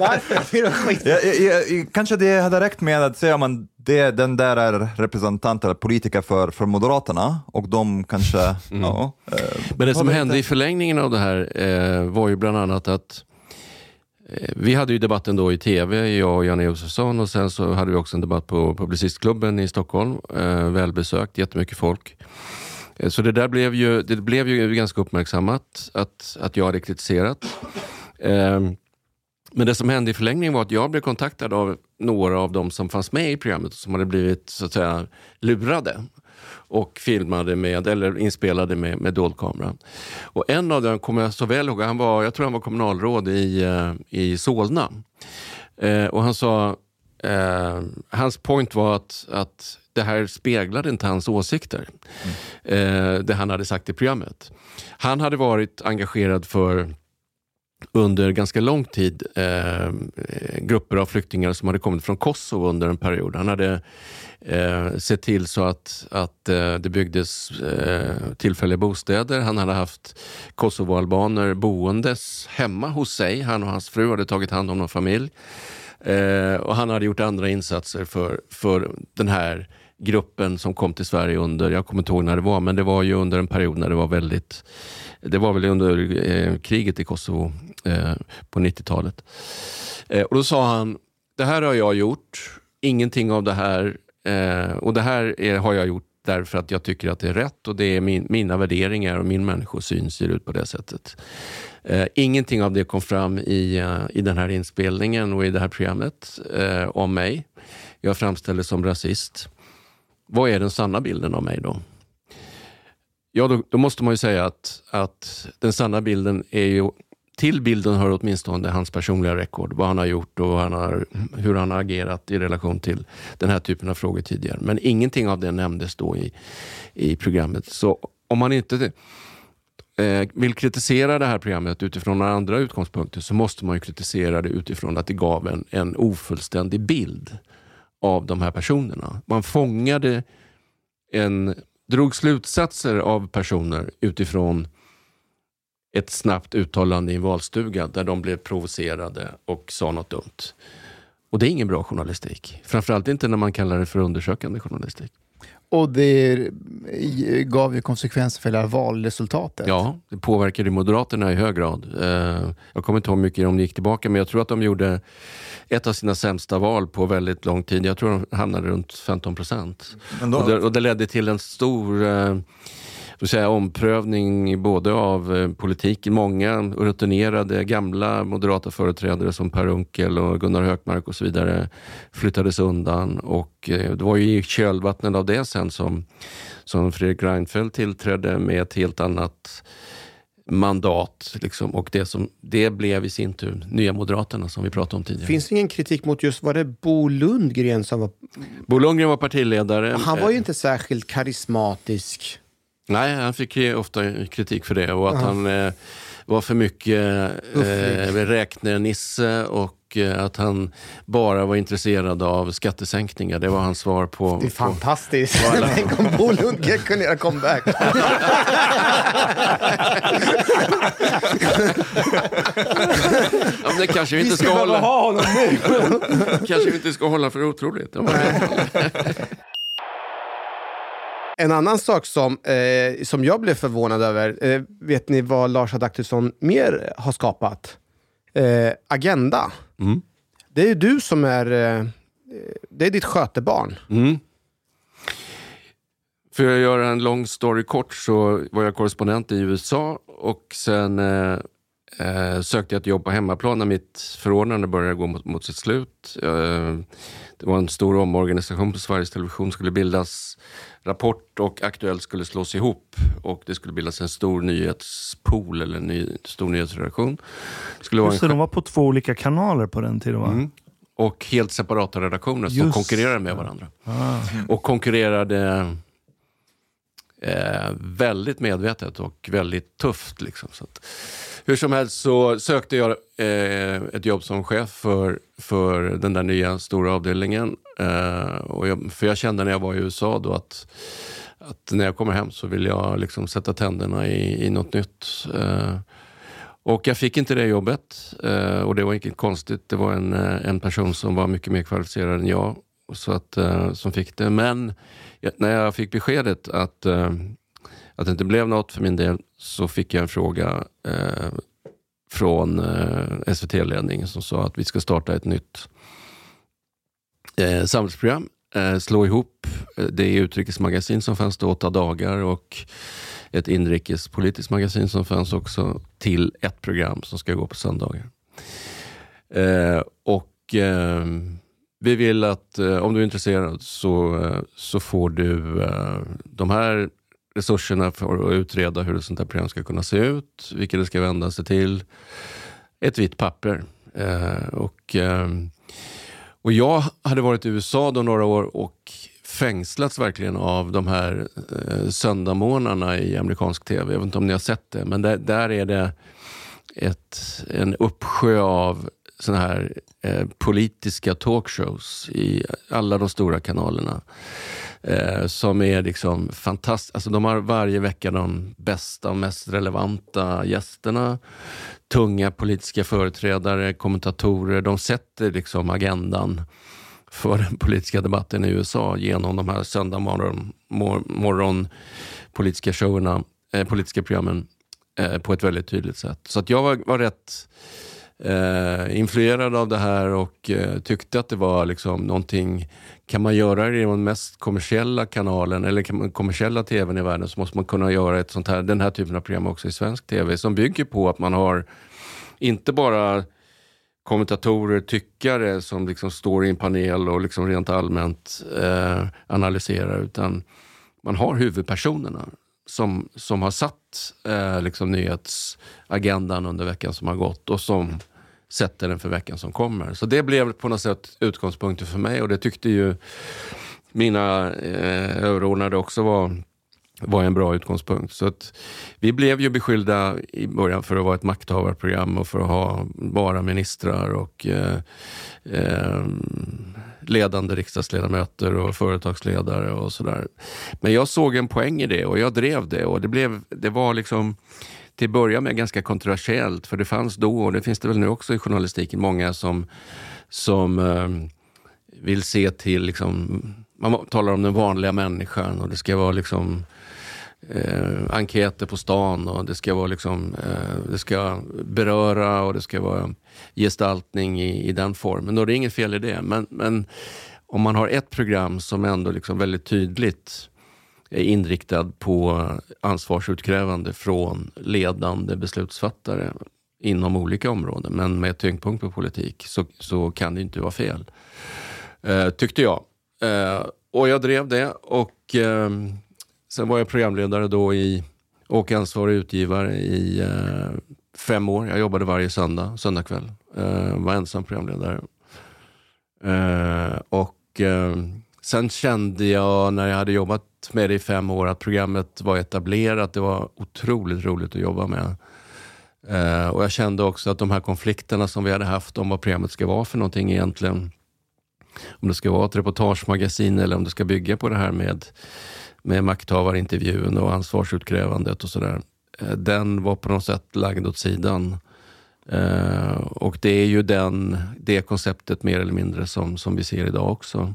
[SPEAKER 1] Varför?
[SPEAKER 4] Ja, ja, ja, kanske det hade räckt med att säga man det är den där är representant eller politiker för, för Moderaterna och de kanske...
[SPEAKER 3] Mm.
[SPEAKER 4] Ja, eh,
[SPEAKER 3] Men det som hände i förlängningen av det här eh, var ju bland annat att eh, Eh, vi hade ju debatten då i tv, jag och Janne Josefsson och sen så hade vi också en debatt på Publicistklubben i Stockholm. Eh, välbesökt, jättemycket folk. Eh, så det där blev ju, det blev ju ganska uppmärksammat att, att jag hade kritiserat. Eh, men det som hände i förlängningen var att jag blev kontaktad av några av de som fanns med i programmet som hade blivit så att säga lurade och filmade med, eller inspelade med, med dold kamera. Och en av dem kommer jag så väl ihåg, han var, jag tror han var kommunalråd i, eh, i Solna. Eh, och han sa, eh, hans point var att, att det här speglade inte hans åsikter. Eh, det han hade sagt i programmet. Han hade varit engagerad för under ganska lång tid eh, grupper av flyktingar som hade kommit från Kosovo under en period. Han hade eh, sett till så att, att eh, det byggdes eh, tillfälliga bostäder. Han hade haft kosovoalbaner boendes hemma hos sig. Han och hans fru hade tagit hand om någon familj. Eh, och han hade gjort andra insatser för, för den här gruppen som kom till Sverige under, jag kommer inte ihåg när det var, men det var ju under en period när det var väldigt, det var väl under eh, kriget i Kosovo eh, på 90-talet. Eh, och då sa han, det här har jag gjort, ingenting av det här, eh, och det här är, har jag gjort därför att jag tycker att det är rätt och det är min, mina värderingar och min människosyn ser ut på det sättet. Eh, ingenting av det kom fram i, eh, i den här inspelningen och i det här programmet eh, om mig. Jag framställdes som rasist. Vad är den sanna bilden av mig då? Ja, då, då måste man ju säga att, att den sanna bilden är ju till bilden hör åtminstone hans personliga rekord, vad han har gjort och han har, hur han har agerat i relation till den här typen av frågor tidigare. Men ingenting av det nämndes då i, i programmet. Så om man inte eh, vill kritisera det här programmet utifrån några andra utgångspunkter så måste man ju kritisera det utifrån att det gav en, en ofullständig bild av de här personerna. Man fångade en, drog slutsatser av personer utifrån ett snabbt uttalande i en valstuga där de blev provocerade och sa något dumt. Och det är ingen bra journalistik. Framförallt inte när man kallar det för undersökande journalistik.
[SPEAKER 2] Och det gav ju konsekvenser för hela valresultatet.
[SPEAKER 3] Ja, det påverkade Moderaterna i hög grad. Eh, Jag kommer inte ihåg hur mycket de gick tillbaka, men jag tror att de gjorde ett av sina sämsta val på väldigt lång tid. Jag tror de hamnade runt 15 procent. Och, det, och det ledde till en stor eh, säga, omprövning både av eh, politiken. Många rutinerade gamla moderata företrädare som Per Unckel och Gunnar Hökmark och så vidare flyttades undan. Och eh, det var ju i kölvattnet av det sen som, som Fredrik Reinfeldt tillträdde med ett helt annat mandat. Liksom. Och det, som, det blev i sin tur Nya Moderaterna som vi pratade om tidigare.
[SPEAKER 1] Finns det ingen kritik mot just, var det Bo Lundgren som var...
[SPEAKER 3] Bo Lundgren var partiledare.
[SPEAKER 1] Han var ju inte särskilt karismatisk.
[SPEAKER 3] Nej, han fick ju ofta kritik för det och att
[SPEAKER 1] Ja.
[SPEAKER 3] han eh, var för mycket eh, räknenisse och eh, att han bara var intresserad av skattesänkningar. Det var hans svar på...
[SPEAKER 1] Det är
[SPEAKER 3] på
[SPEAKER 1] fantastiskt.
[SPEAKER 3] Vad alla-
[SPEAKER 1] Tänk om Bo Lundgren kunde göra comeback.
[SPEAKER 3] ja, men det kanske vi
[SPEAKER 1] Vi
[SPEAKER 3] inte ska
[SPEAKER 1] skulle behöva
[SPEAKER 3] hålla...
[SPEAKER 1] ha honom nu.
[SPEAKER 3] kanske vi inte ska hålla för otroligt.
[SPEAKER 1] En annan sak som, eh, som jag blev förvånad över, eh, vet ni vad Lars Adaktusson mer har skapat? Eh, Agenda.
[SPEAKER 3] Mm.
[SPEAKER 1] Det är ju du som är, eh, det är ditt skötebarn.
[SPEAKER 3] Mm. För att göra en lång story kort så var jag korrespondent i USA och sen eh, eh, sökte jag ett jobb på hemmaplan när mitt förordnande började gå mot, mot sitt slut. Eh, det var en stor omorganisation på Sveriges Television. skulle bildas Rapport och Aktuellt skulle slås ihop och det skulle bildas en stor nyhetspool eller en ny, stor nyhetsredaktion. Vara
[SPEAKER 5] Just
[SPEAKER 3] en
[SPEAKER 5] de var på två olika kanaler på den tiden va?
[SPEAKER 3] Mm. Och helt separata redaktioner som konkurrerade med varandra.
[SPEAKER 5] Ah.
[SPEAKER 3] Och konkurrerade eh, väldigt medvetet och väldigt tufft. Liksom. Så att, hur som helst så sökte jag eh, ett jobb som chef för, för den där nya stora avdelningen. Eh, och jag, för jag kände när jag var i USA då att, att när jag kommer hem så vill jag liksom sätta tänderna i, i något nytt. Eh, och jag fick inte det jobbet eh, och det var inget konstigt. Det var en, eh, en person som var mycket mer kvalificerad än jag så att, eh, som fick det. Men när jag fick beskedet att, eh, att det inte blev något för min del så fick jag en fråga eh, från eh, SVT-ledningen som sa att vi ska starta ett nytt eh, samhällsprogram. Eh, slå ihop eh, det utrikesmagasin som fanns då, åtta dagar och ett inrikespolitiskt magasin som fanns också till ett program som ska gå på söndagar. Eh, och eh, vi vill att eh, om du är intresserad så, eh, så får du eh, de här resurserna för att utreda hur ett sånt här program ska kunna se ut, vilka det ska vända sig till. Ett vitt papper. Eh, och, eh, och jag hade varit i USA då några år och fängslats verkligen av de här eh, söndagmorgnarna i amerikansk tv. Jag vet inte om ni har sett det, men där, där är det ett, en uppsjö av såna här eh, politiska talkshows i alla de stora kanalerna. Eh, som är liksom fantastiska. Alltså de har varje vecka de bästa och mest relevanta gästerna. Tunga politiska företrädare, kommentatorer. De sätter liksom agendan för den politiska debatten i USA genom de här söndag morgon, mor, morgon politiska showerna, eh, politiska programmen eh, på ett väldigt tydligt sätt. Så att jag var, var rätt eh, influerad av det här och eh, tyckte att det var liksom någonting, kan man göra det i den mest kommersiella kanalen eller kommersiella tvn i världen så måste man kunna göra ett sånt här, den här typen av program också i svensk tv som bygger på att man har inte bara kommentatorer, tyckare som liksom står i en panel och liksom rent allmänt eh, analyserar. Utan man har huvudpersonerna som, som har satt eh, liksom nyhetsagendan under veckan som har gått och som sätter den för veckan som kommer. Så det blev på något sätt utgångspunkten för mig och det tyckte ju mina eh, överordnade också var var en bra utgångspunkt. Så att vi blev ju beskyllda i början för att vara ett makthavarprogram och för att ha bara ministrar och eh, eh, ledande riksdagsledamöter och företagsledare och sådär. Men jag såg en poäng i det och jag drev det och det, blev, det var liksom till början med ganska kontroversiellt för det fanns då och det finns det väl nu också i journalistiken många som, som eh, vill se till liksom, man talar om den vanliga människan och det ska vara liksom eh, enkäter på stan och det ska, vara liksom, eh, det ska beröra och det ska vara gestaltning i, i den formen. Och det är inget fel i det. Men, men om man har ett program som ändå liksom väldigt tydligt är inriktad på ansvarsutkrävande från ledande beslutsfattare inom olika områden, men med tyngdpunkt på politik, så, så kan det inte vara fel. Eh, tyckte jag. Eh, och jag drev det och eh, Sen var jag programledare då i, och ansvarig utgivare i eh, fem år. Jag jobbade varje söndag, söndagkväll. Eh, var ensam programledare. Eh, och eh, sen kände jag när jag hade jobbat med det i fem år att programmet var etablerat. Det var otroligt roligt att jobba med. Eh, och jag kände också att de här konflikterna som vi hade haft om vad programmet ska vara för någonting egentligen. Om det ska vara ett reportagemagasin eller om det ska bygga på det här med med makthavarintervjun och ansvarsutkrävandet och sådär. Eh, den var på något sätt lagd åt sidan. Uh, och det är ju den, det konceptet mer eller mindre som, som vi ser idag också.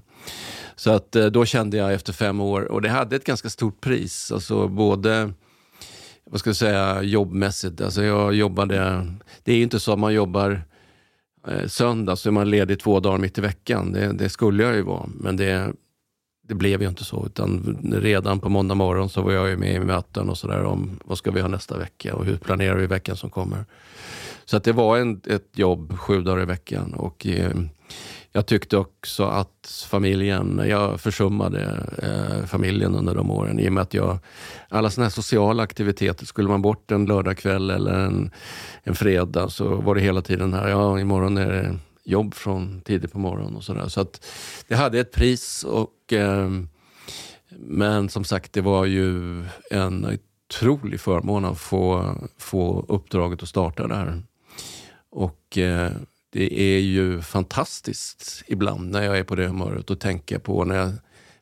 [SPEAKER 3] Så att uh, då kände jag efter fem år, och det hade ett ganska stort pris, alltså både vad ska jag säga, jobbmässigt. Alltså jag jobbade, det är ju inte så att man jobbar eh, söndag så är man ledig två dagar mitt i veckan. Det, det skulle jag ju vara, men det, det blev ju inte så, utan redan på måndag morgon så var jag ju med i möten och sådär om vad ska vi ha nästa vecka och hur planerar vi veckan som kommer. Så att det var en, ett jobb sju dagar i veckan och eh, jag tyckte också att familjen, jag försummade eh, familjen under de åren i och med att jag, alla sådana här sociala aktiviteter, skulle man bort en lördagkväll eller en, en fredag så var det hela tiden här, ja imorgon är det jobb från tidigt på morgonen och sådär. Så att det hade ett pris. och eh, Men som sagt, det var ju en otrolig förmån att få, få uppdraget att starta det här. Och eh, det är ju fantastiskt ibland när jag är på det humöret och tänker på när jag,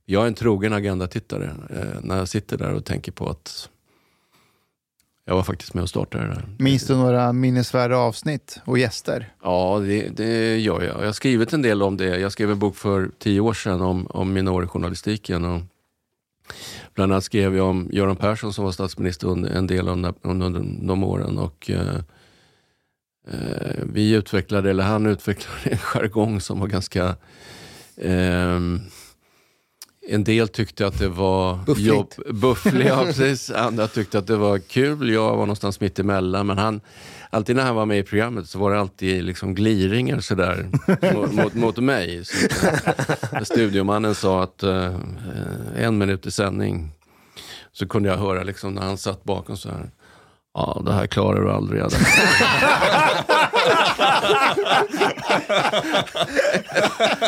[SPEAKER 3] jag är en trogen Agenda-tittare, eh, när jag sitter där och tänker på att jag var faktiskt med och startade det där.
[SPEAKER 2] Minns du några minnesvärda avsnitt och gäster?
[SPEAKER 3] Ja, det, det gör jag. Jag har skrivit en del om det. Jag skrev en bok för tio år sedan om, om minorijournalistiken. Och bland annat skrev jag om Göran Persson som var statsminister under en del av de, under de åren. Och, eh, eh, vi utvecklade, eller han utvecklade en jargong som var ganska ehm, en del tyckte att det var
[SPEAKER 1] Buffligt.
[SPEAKER 3] jobb, bufflig, ja, precis. Andra tyckte att det var kul. Jag var någonstans mitt emellan. Men han, alltid när han var med i programmet så var det alltid liksom gliringar sådär mot, mot, mot mig. Så, när studiomannen sa att eh, en minut i sändning så kunde jag höra liksom när han satt bakom så här. Ja, det här klarar du aldrig. Adam."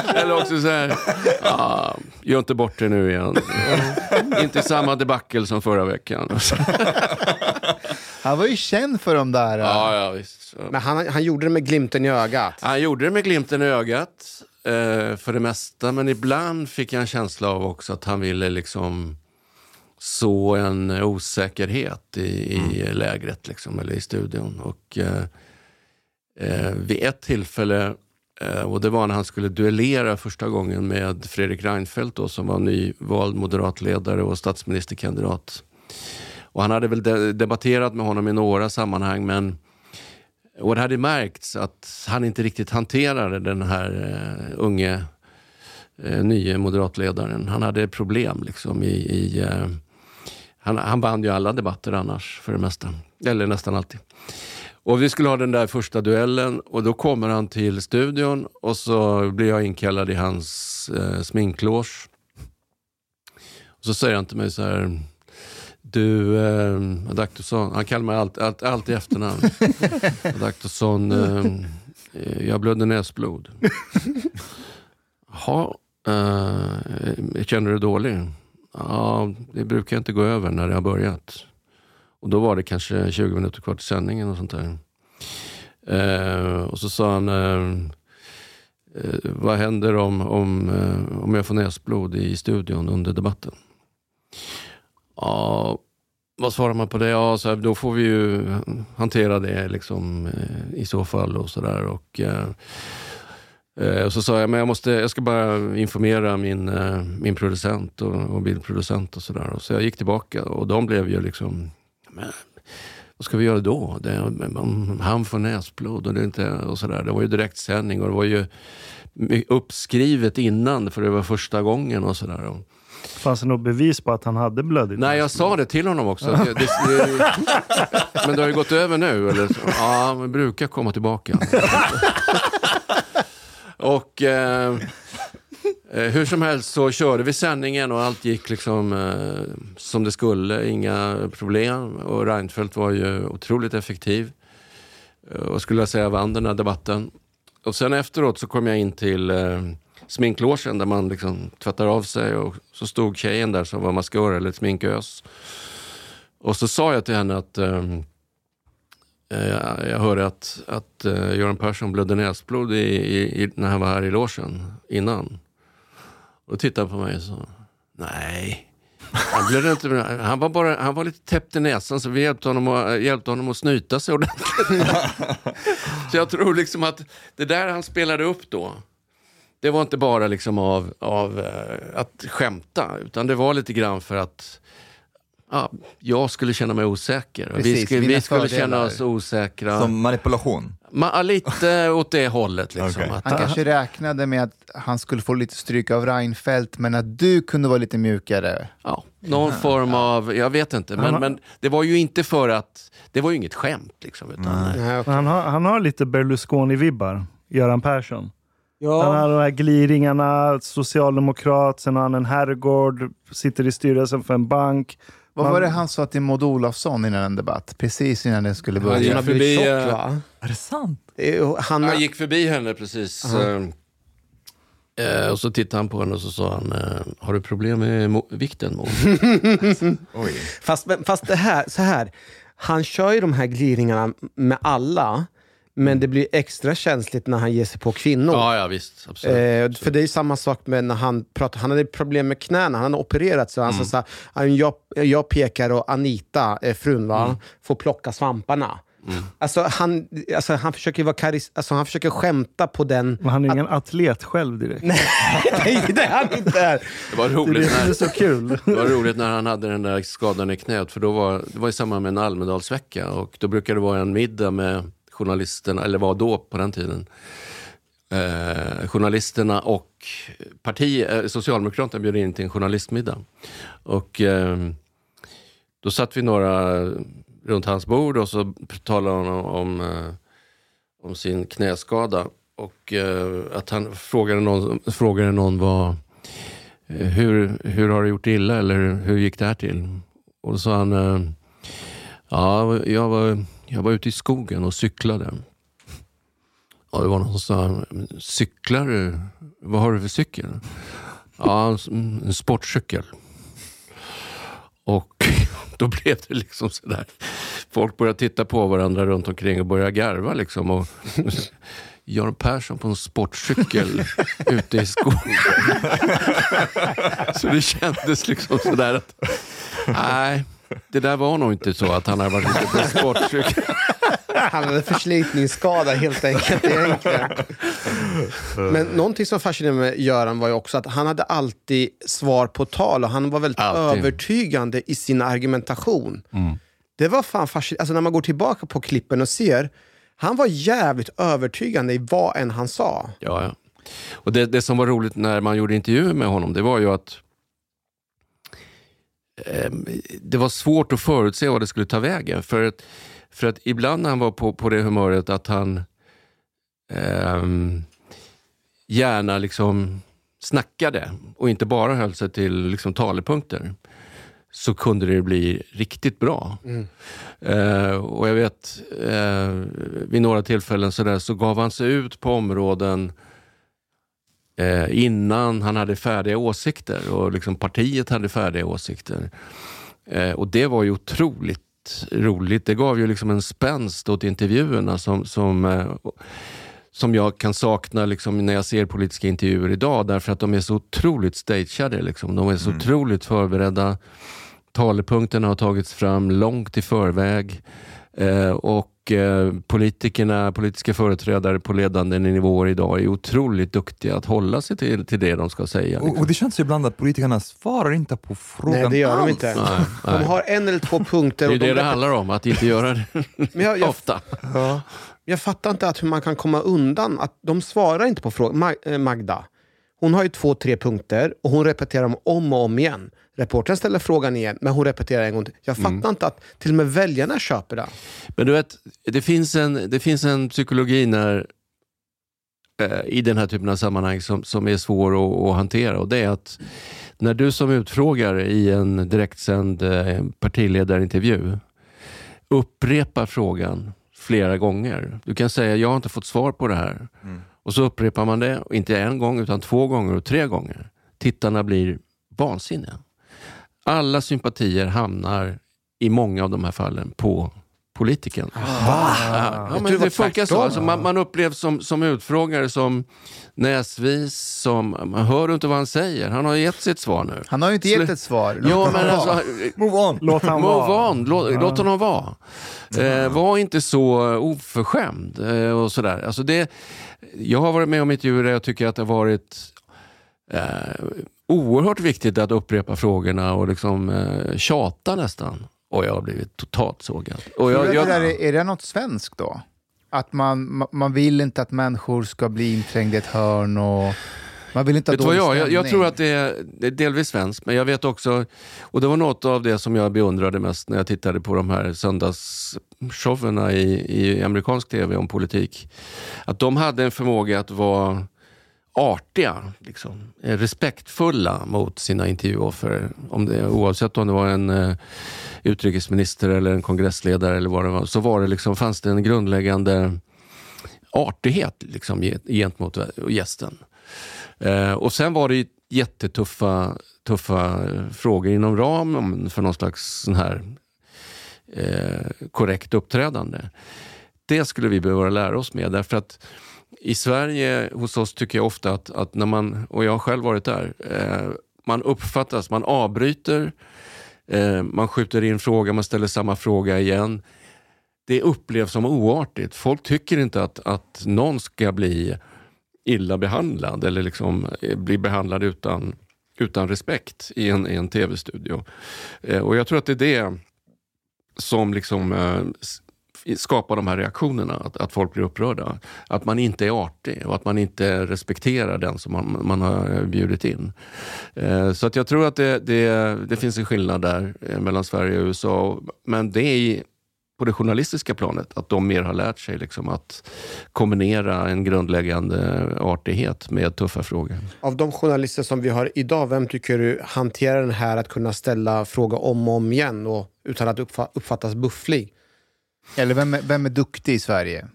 [SPEAKER 3] Eller också så här, ja, gör inte bort det nu igen. inte samma debacle som förra veckan.
[SPEAKER 2] Han var ju känd för de där...
[SPEAKER 3] ja, ja, visst.
[SPEAKER 1] Men han, han gjorde det med glimten i ögat.
[SPEAKER 3] Han gjorde det med glimten i ögat eh, för det mesta, men ibland fick jag en känsla av också att han ville liksom så en osäkerhet i, i lägret, liksom, eller i studion. Och eh, eh, vid ett tillfälle, eh, och det var när han skulle duellera första gången med Fredrik Reinfeldt då, som var nyvald moderatledare och statsministerkandidat. Och han hade väl de- debatterat med honom i några sammanhang, men och det hade märkts att han inte riktigt hanterade den här eh, unge eh, nye moderatledaren. Han hade problem liksom i... i eh, han, han vann ju alla debatter annars för det mesta. Eller nästan alltid. Och vi skulle ha den där första duellen och då kommer han till studion och så blir jag inkallad i hans eh, sminkloge. Och så säger han till mig så här. Du, eh, Adaktusson, han kallar mig alltid, alltid, alltid efternamn. Adaktusson, eh, jag blödde näsblod. Jaha, eh, känner du dig dålig? Ja, det brukar inte gå över när det har börjat. Och då var det kanske 20 minuter kvar till sändningen och sånt där. Eh, och så sa han, eh, eh, vad händer om, om, eh, om jag får näsblod i studion under debatten? Ja, vad svarar man på det? Ja, så här, då får vi ju hantera det liksom, eh, i så fall. och så där. Och, eh, eh och så sa jag, men jag, måste, jag ska bara informera min, eh, min producent och, och bildproducent och sådär. Så jag gick tillbaka och de blev ju liksom, men, vad ska vi göra då? Det, han får näsblod och det, inte, och så där. det var ju direktsändning och det var ju uppskrivet innan för det var första gången och sådär.
[SPEAKER 5] Fanns det något bevis på att han hade blödigt?
[SPEAKER 3] Nej, jag sa det till honom också. Det, det, det, men det har ju gått över nu. Eller? så. Ja, men brukar komma tillbaka. Och eh, Eh, hur som helst så körde vi sändningen och allt gick liksom eh, som det skulle. Inga problem. Och Reinfeldt var ju otroligt effektiv. Eh, och skulle jag säga vann den här debatten. Och sen efteråt så kom jag in till eh, sminklogen där man liksom tvättar av sig och så stod tjejen där som var maskör eller sminkös. Och så sa jag till henne att eh, eh jag hörde att, att eh, Göran Persson blödde näsblod i, i, i, när han var här i logen innan. Och tittade på mig och sa, nej. Han, blödde inte, han, var bara, han var lite täppt i näsan så vi hjälpte honom, att, hjälpte honom att snyta sig ordentligt. så jag tror liksom att det där han spelade upp då, det var inte bara liksom av, av eh, att skämta, utan det var lite grann för att ja, jag skulle känna mig osäker. vi
[SPEAKER 4] Precis,
[SPEAKER 3] skulle, vi skulle känna oss osäkra.
[SPEAKER 4] Som manipulation?
[SPEAKER 3] Ma, ja, lite åt det hållet. Liksom. Att,
[SPEAKER 2] Han kanske räknade med att han skulle få lite stryk av Reinfeldt, men att du kunde vara lite mjukare.
[SPEAKER 3] Ja, någon form av, jag vet inte, men,
[SPEAKER 5] har-
[SPEAKER 3] men det var ju inte för att, det var ju inget skämt. Liksom, utan,
[SPEAKER 5] Han har, han har lite Berlusconi-vibbar, Göran Persson.
[SPEAKER 1] Ja.
[SPEAKER 5] Han har de här gliringarna, socialdemokrat, sen har han en herrgård, sitter i styrelsen för en bank.
[SPEAKER 2] Vad var det han sa till Maud Olofsson innan en debatt? Precis innan den skulle
[SPEAKER 3] Han
[SPEAKER 2] börja.
[SPEAKER 3] gick
[SPEAKER 1] Han blivit
[SPEAKER 3] förbi,
[SPEAKER 1] tjock
[SPEAKER 3] eh,
[SPEAKER 1] va?
[SPEAKER 4] Är det sant?
[SPEAKER 1] Han,
[SPEAKER 3] Jag gick förbi henne precis. eh, eh, och så tittade han på henne och så sa han, eh, har du problem med mo- vikten?
[SPEAKER 4] Oj.
[SPEAKER 1] Fast, fast det här, så här, han kör ju de här gliringarna med alla. Men det blir extra känsligt när han ger sig på kvinnor.
[SPEAKER 3] Ja, ja visst. Absolut.
[SPEAKER 1] Eh, för det är samma sak med när han pratar, han hade problem med knäna, han hade opererat så han
[SPEAKER 3] Mm.
[SPEAKER 1] sa så här, jag, jag pekar och Anita, eh, frun, va,
[SPEAKER 3] Mm.
[SPEAKER 1] får plocka svamparna. Alltså, han, alltså, han försöker vara karis, alltså, han försöker skämta på den...
[SPEAKER 5] Men han är ingen atlet själv direkt.
[SPEAKER 1] Nej, det är han inte.
[SPEAKER 3] Det var roligt,
[SPEAKER 5] det
[SPEAKER 3] när,
[SPEAKER 5] så kul.
[SPEAKER 3] det var roligt när han hade den där skadan i knät. För då var, det var i samband med en Almedalsvecka och då brukade det vara en middag med journalisterna, eller var då på den tiden. Eh, journalisterna och parti, eh, Socialdemokraterna bjöd in till en journalistmiddag. Och eh, då satt vi några runt hans bord och så talade han om, om, eh, om sin knäskada. Och eh, att han frågade någon, frågade någon vad, eh, hur, hur har du gjort illa eller hur gick det här till? Och då sa han, eh, ja, jag var, jag var ute i skogen och cyklade. Och det var någon som sa, cyklar du? Vad har du för cykel? Ja, en sportcykel. Och då blev det liksom sådär. Folk började titta på varandra runt omkring och började garva. Liksom. Och Göran Persson på en sportcykel ute i skogen. Så det kändes liksom sådär att, nej, det där var nog inte så att han hade varit ute på sportcykel.
[SPEAKER 1] Han hade förslitningsskada helt enkelt. Men någonting som fascinerade med Göran var ju också att han hade alltid svar på tal och han var väldigt
[SPEAKER 3] Alltid.
[SPEAKER 1] övertygande i sin argumentation. Det var fan fascinerande. Alltså när man går tillbaka på klippen och ser, han var jävligt övertygande i vad än han sa.
[SPEAKER 3] Ja, ja. Och det, det som var roligt när man gjorde intervjuer med honom, det var ju att det var svårt att förutse vad det skulle ta vägen. För att, för att ibland när han var på, på det humöret att han ehm, gärna liksom snackade och inte bara höll sig till liksom talepunkter så kunde det bli riktigt bra. Eh, och jag vet, eh, vid några tillfällen så, där, så gav han sig ut på områden eh, innan han hade färdiga åsikter och liksom partiet hade färdiga åsikter. Eh, och det var ju otroligt roligt. Det gav ju liksom en spänst åt intervjuerna som, som, eh, som jag kan sakna liksom när jag ser politiska intervjuer idag därför att de är så otroligt stageade. Liksom. De är så otroligt förberedda. Talepunkterna har tagits fram långt i förväg. Eh, och eh, politikerna, politiska företrädare på ledande nivåer idag är otroligt duktiga att hålla sig till, till det de ska säga.
[SPEAKER 4] Och, och det känns ju ibland att politikerna svarar inte på frågan
[SPEAKER 1] Nej, det gör de
[SPEAKER 4] alls.
[SPEAKER 1] inte.
[SPEAKER 3] Nej, nej.
[SPEAKER 1] De har en eller två punkter.
[SPEAKER 3] Det är
[SPEAKER 1] och de
[SPEAKER 3] det det handlar om, att inte göra det
[SPEAKER 1] Men jag, jag,
[SPEAKER 3] ofta.
[SPEAKER 1] Ja. Jag fattar inte att hur man kan komma undan. Att de svarar inte på frågan. Eh, Magda, hon har ju två, tre punkter och hon repeterar dem om och om igen. Reportern ställer frågan igen, men hon repeterar en gång till. Jag fattar inte att till och med väljarna köper det.
[SPEAKER 3] Men du vet, det finns en, det finns en psykologi när, eh, i den här typen av sammanhang som, som är svår att, att hantera. Och det är att när du som utfrågare i en direktsänd eh, partiledarintervju upprepar frågan flera gånger. Du kan säga, jag har inte fått svar på det här. Och så upprepar man det, inte en gång utan två gånger och tre gånger. Tittarna blir vansinniga. Alla sympatier hamnar i många av de här fallen på politikern. Ja, ja, men
[SPEAKER 1] det
[SPEAKER 3] funkar så. Alltså man, man upplevs som, som utfrågare som näsvis, som, man hör inte vad han säger? Han har gett sitt svar nu.
[SPEAKER 2] Han har ju inte gett ett svar.
[SPEAKER 3] Ja, men alltså,
[SPEAKER 4] Move on!
[SPEAKER 5] Låt han
[SPEAKER 3] Move
[SPEAKER 5] vara.
[SPEAKER 3] on, låt, låt honom vara. Eh, var inte så oförskämd eh, och sådär. Alltså det, jag har varit med om intervjuer där jag tycker att det har varit eh, oerhört viktigt att upprepa frågorna och liksom eh, tjata nästan. Och jag har blivit totalt sågad. Och jag, jag,
[SPEAKER 2] det där är, det något svenskt då? Att man, ma- man vill inte att människor ska bli inträngda i ett hörn och man vill inte ha dålig
[SPEAKER 3] jag, jag, jag tror att det är, det är delvis svenskt, men jag vet också, och det var något av det som jag beundrade mest när jag tittade på de här söndagsshowerna i, i amerikansk tv om politik. Att de hade en förmåga att vara artiga, liksom, eh, respektfulla mot sina intervjuoffer. Om det, oavsett om det var en eh, utrikesminister eller en kongressledare eller vad det var, så var det liksom, fanns det en grundläggande artighet liksom, gentemot eh, gästen. Eh, och sen var det jättetuffa tuffa frågor inom ramen för någon slags sån här eh, korrekt uppträdande. det skulle vi behöva lära oss med. Därför att i Sverige, hos oss, tycker jag ofta att, att när man, och jag har själv varit där, eh, man uppfattas, man avbryter, eh, man skjuter in frågan, man ställer samma fråga igen. Det upplevs som oartigt. Folk tycker inte att, att någon ska bli illa behandlad eller liksom eh, bli behandlad utan, utan respekt i en, i en tv-studio. Eh, och jag tror att det är det som liksom eh, skapar de här reaktionerna, att, att folk blir upprörda. Att man inte är artig och att man inte respekterar den som man, man har bjudit in. Eh, Så att jag tror att det, det, det finns en skillnad där eh, mellan Sverige och USA. Men det är i- på det journalistiska planet, att de mer har lärt sig liksom att kombinera en grundläggande artighet med tuffa frågor.
[SPEAKER 1] Av de journalister som vi har idag, vem tycker du hanterar den här att kunna ställa fråga om och om igen och, utan att uppfattas bufflig?
[SPEAKER 2] Eller vem är, vem är duktig i Sverige?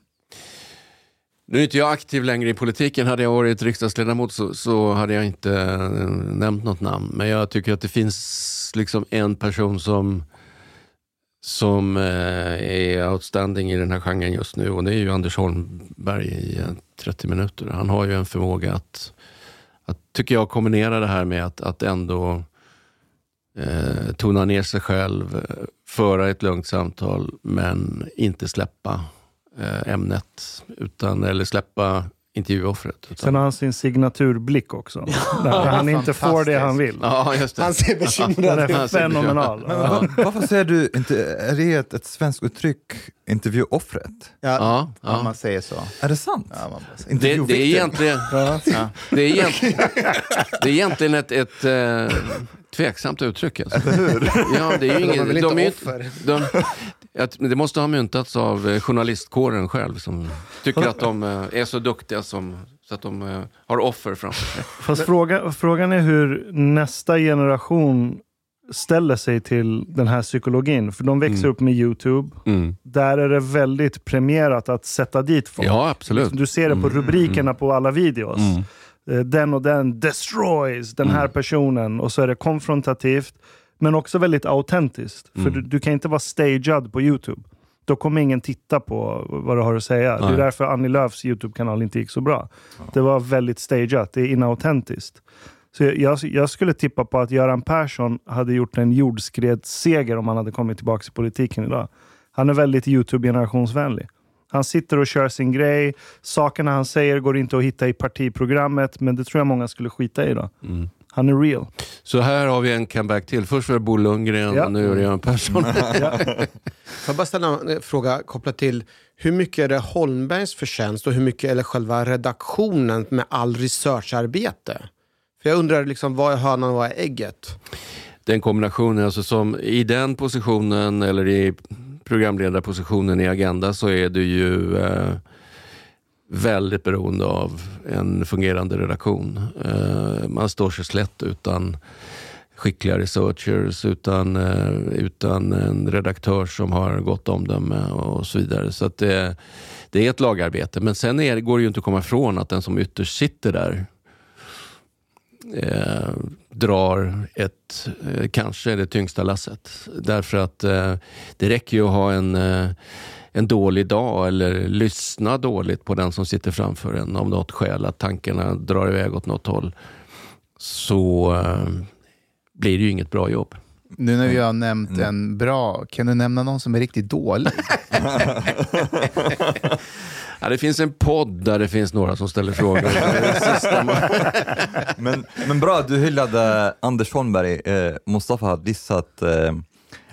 [SPEAKER 3] Nu är inte jag aktiv längre i politiken. Hade jag varit riksdagsledamot så, så hade jag inte eh, nämnt något namn. Men jag tycker att det finns liksom en person som, som eh, är outstanding i den här genren just nu och det är ju Anders Holmberg i eh, 30 minuter. Han har ju en förmåga att, att tycker jag, kombinera det här med att, att ändå eh, tona ner sig själv, eh, föra ett lugnt samtal men inte släppa eh, ämnet utan, eller släppa intervjuoffret. Utan,
[SPEAKER 5] Sen har han sin signaturblick också. Där han inte får det han vill.
[SPEAKER 3] Ja, just det.
[SPEAKER 1] Han ser bekymrad
[SPEAKER 5] Den
[SPEAKER 1] ut.
[SPEAKER 5] är
[SPEAKER 3] ser bekymrad.
[SPEAKER 5] fenomenal.
[SPEAKER 4] Men va- varför säger du inte, är det ett, ett svenskt uttryck, intervjuoffret?
[SPEAKER 1] Ja,
[SPEAKER 3] Ja,
[SPEAKER 2] Om
[SPEAKER 3] ja.
[SPEAKER 2] man säger så.
[SPEAKER 4] Är det sant?
[SPEAKER 2] Ja, man bara säger.
[SPEAKER 3] Det, det, är egentligen, det, är egentligen, det är egentligen ett, ett eh, tveksamt uttryck. Alltså. Ja, det är ju
[SPEAKER 1] De är
[SPEAKER 3] ingen,
[SPEAKER 1] väl
[SPEAKER 3] de
[SPEAKER 1] inte offer?
[SPEAKER 3] de, att, det måste ha myntats av eh, journalistkåren själv som tycker att de eh, är så duktiga som, så att de eh, har offer framför sig.
[SPEAKER 5] Fast fråga, frågan är hur nästa generation ställer sig till den här psykologin. För de växer
[SPEAKER 3] Mm.
[SPEAKER 5] upp med YouTube.
[SPEAKER 3] Mm.
[SPEAKER 5] Där är det väldigt premierat att sätta dit folk.
[SPEAKER 3] Ja, absolut.
[SPEAKER 5] Du ser det på rubrikerna på alla videos.
[SPEAKER 3] Mm.
[SPEAKER 5] Eh, Den och den destroys den här personen. Och så är det konfrontativt. Men också väldigt autentiskt. För
[SPEAKER 3] Mm.
[SPEAKER 5] du, du kan inte vara stagead på YouTube. Då kommer ingen titta på vad du har att säga. Det
[SPEAKER 3] Nej.
[SPEAKER 5] är därför Annie Lööfs YouTube-kanal inte gick så bra. Det var väldigt stageat, det är inautentiskt. Så jag, jag, jag skulle tippa på att Göran Persson hade gjort en jordskredsseger om han hade kommit tillbaka i politiken idag. Han är väldigt YouTube-generationsvänlig. Han sitter och kör sin grej. Sakerna han säger går inte att hitta i partiprogrammet, men det tror jag många skulle skita i idag.
[SPEAKER 3] Mm.
[SPEAKER 5] Han är real.
[SPEAKER 3] Så här har vi en comeback till. Först var det Bo Lundgren
[SPEAKER 5] Ja.
[SPEAKER 3] och nu är det Göran Persson.
[SPEAKER 1] Får jag bara ställa en eh, fråga kopplat till hur mycket är det Holmbergs förtjänst och hur mycket är det själva redaktionen med all researcharbete? För jag undrar liksom, vad är hönan och vad är ägget?
[SPEAKER 3] den kombinationen, alltså som i den positionen eller i programledarpositionen i Agenda så är du ju eh, väldigt beroende av en fungerande redaktion. Eh, man står sig slätt utan skickliga researchers, utan, eh, utan en redaktör som har gott omdöme och så vidare. Så att det, det är ett lagarbete. Men sen är, går det ju inte att komma ifrån att den som ytterst sitter där eh, drar ett, eh, kanske det tyngsta lasset. Därför att eh, det räcker ju att ha en, eh, en dålig dag eller lyssna dåligt på den som sitter framför en av något skäl, att tankarna drar iväg åt något håll. Så blir det ju inget bra jobb.
[SPEAKER 2] Nu när vi har nämnt en bra, kan du nämna någon som är riktigt dålig?
[SPEAKER 3] Ja, det finns en podd där det finns några som ställer frågor.
[SPEAKER 4] Men, men bra, du hyllade Anders Holmberg. Eh, Mustafa har dissat eh,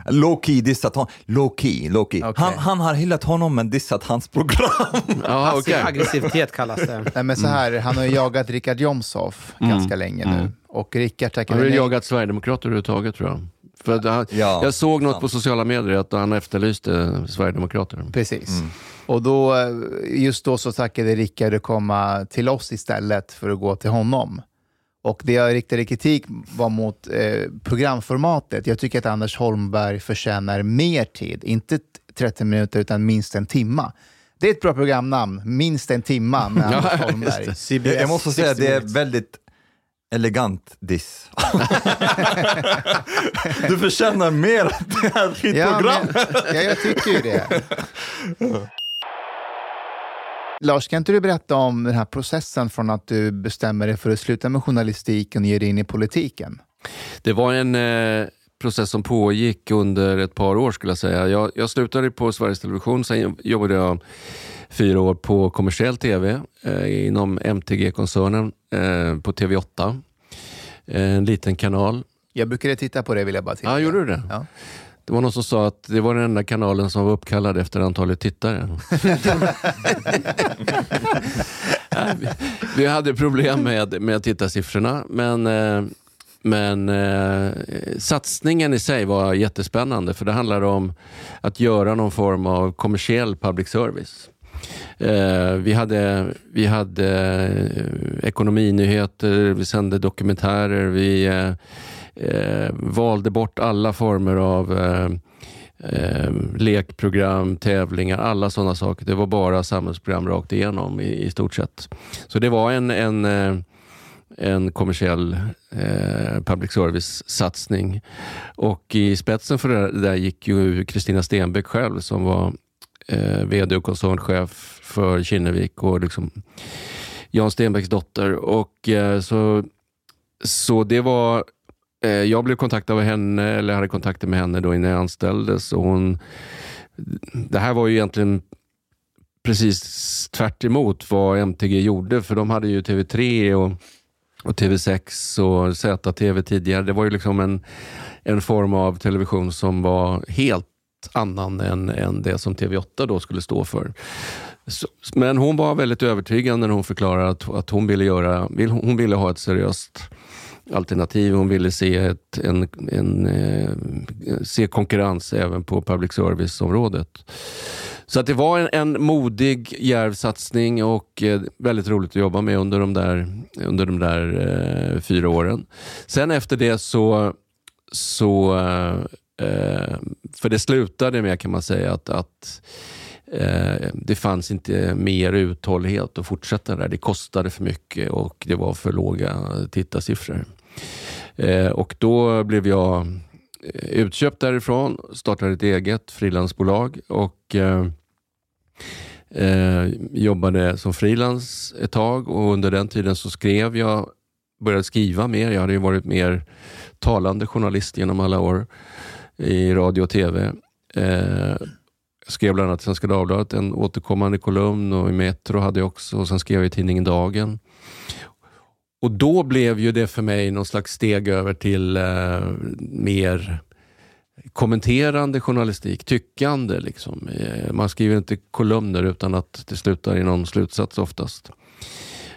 [SPEAKER 4] Low-key dissat honom. Low-key, low-key.
[SPEAKER 2] Okej.
[SPEAKER 4] Han, han har hyllat honom men dissat hans program.
[SPEAKER 3] Ja,
[SPEAKER 1] Passiv
[SPEAKER 3] okej.
[SPEAKER 1] aggressivitet kallas det.
[SPEAKER 2] Nej, men så här, han har ju jagat Richard Jomshof ganska länge nu. Och Richard
[SPEAKER 3] Han
[SPEAKER 2] tackade
[SPEAKER 3] har jagat Sverigedemokrater överhuvudtaget tror jag. För att han,
[SPEAKER 4] Ja,
[SPEAKER 3] jag såg något
[SPEAKER 4] sant.
[SPEAKER 3] på sociala medier att han efterlyste Sverigedemokrater.
[SPEAKER 2] Precis. Och då, just då så tackade Rickard att komma till oss istället för att gå till honom. Och det jag riktade kritik var mot eh, programformatet. Jag tycker att Anders Holmberg förtjänar mer tid. Inte t- 30 minuter utan minst en timma. Det är ett bra programnamn, minst en timma med
[SPEAKER 3] Ja,
[SPEAKER 2] Anders Holmberg.
[SPEAKER 1] CBS
[SPEAKER 4] Jag, måste säga,
[SPEAKER 1] 60
[SPEAKER 4] det är väldigt elegant diss. du förtjänar mer av det här
[SPEAKER 2] Ja,
[SPEAKER 4] skitprogrammet.
[SPEAKER 2] men, ja, jag tycker ju det. Lars, kan inte du berätta om den här processen från att du bestämmer dig för att sluta med journalistiken och ge dig in i politiken?
[SPEAKER 3] Det var en eh, process som pågick under ett par år skulle jag säga. Jag, jag slutade på Sveriges Television, sen jobbade jag fyra år på kommersiell TV eh, inom MTG-koncernen eh, på TV8. En liten kanal.
[SPEAKER 2] Jag brukade titta på det vill jag bara tillägga.
[SPEAKER 3] Ja, gjorde du det?
[SPEAKER 2] Ja.
[SPEAKER 3] Det var någon som sa att det var den enda kanalen som var uppkallad efter antalet tittare. Vi, hade problem med, med tittarsiffrorna, men, eh, men eh, satsningen i sig var jättespännande. För det handlar om att göra någon form av kommersiell public service. Eh, vi hade, vi hade ekonominyheter, vi sände dokumentärer, vi eh, valde bort alla former av eh, eh, lekprogram, tävlingar, alla sådana saker. Det var bara samhällsprogram rakt igenom i, i stort sett. Så det var en, en, eh, en kommersiell eh, public service-satsning. Och i spetsen för det där gick ju Kristina Stenbeck själv som var eh, VD och koncernchef för Kinnevik och liksom Jan Stenbecks dotter. Och, eh, så, så det var Eh, jag blev kontaktad av henne, eller hade kontakter med henne då innan jag anställdes. Och hon, det här var ju egentligen precis tvärt vad MTG gjorde, för de hade ju TV3 och, och TV6 och ZTV tidigare. Det var ju liksom en, en form av television som var helt annan än, än det som TV8 då skulle stå för. Så, men hon var väldigt övertygande när hon förklarade att, att hon, ville göra, hon ville ha ett seriöst alternativ. Hon ville se, ett, en, en, eh, se konkurrens även på public service-området. Så att det var en, en modig, djärv satsning och eh, väldigt roligt att jobba med under de där, under de där eh, fyra åren. Sen efter det så, så eh, för det slutade med kan man säga att, att eh, det fanns inte mer uthållighet att fortsätta där. Det kostade för mycket och det var för låga tittarsiffror. Eh, och då blev jag eh, utköpt därifrån, startade ett eget frilansbolag och eh, eh, jobbade som frilans ett tag och under den tiden så skrev jag, började skriva mer. Jag hade ju varit mer talande journalist genom alla år i radio och tv. Eh, skrev bland annat i Svenska Dagbladet en återkommande kolumn och i Metro hade jag också och sen skrev jag i tidningen Dagen. Och då blev ju det för mig någon slags steg över till eh, mer kommenterande journalistik, tyckande. Liksom. Eh, man skriver inte kolumner utan att det slutar i någon slutsats oftast.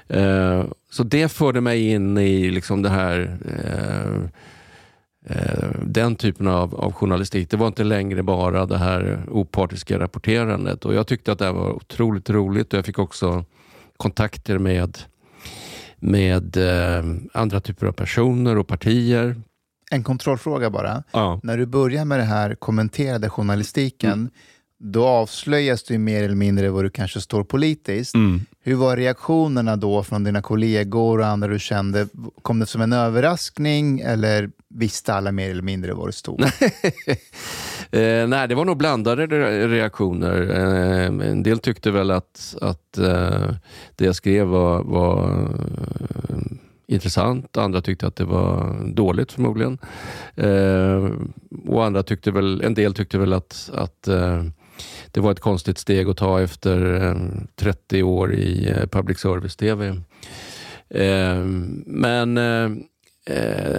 [SPEAKER 3] Eh, så det förde mig in i liksom det här eh, eh, den typen av, av, journalistik. Det var inte längre bara det här opartiska rapporterandet. Och Jag tyckte att det var otroligt roligt och jag fick också kontakter med med eh, andra typer av personer och partier.
[SPEAKER 2] En kontrollfråga bara.
[SPEAKER 3] Ja.
[SPEAKER 2] När du börjar med det här kommenterade journalistiken, mm. då avslöjas du mer eller mindre vad du kanske står politiskt.
[SPEAKER 3] Mm.
[SPEAKER 2] Hur var reaktionerna då från dina kollegor och andra du kände? Kom det som en överraskning eller visste alla mer eller mindre var du stod?
[SPEAKER 3] eh, nej, det var nog blandade reaktioner. Eh, en del tyckte väl att, att eh, det jag skrev var, var eh, intressant. Andra tyckte att det var dåligt förmodligen. Eh, och andra tyckte väl, en del tyckte väl att, att eh, det var ett konstigt steg att ta efter eh, 30 år i eh, public service-tv. Eh, men eh,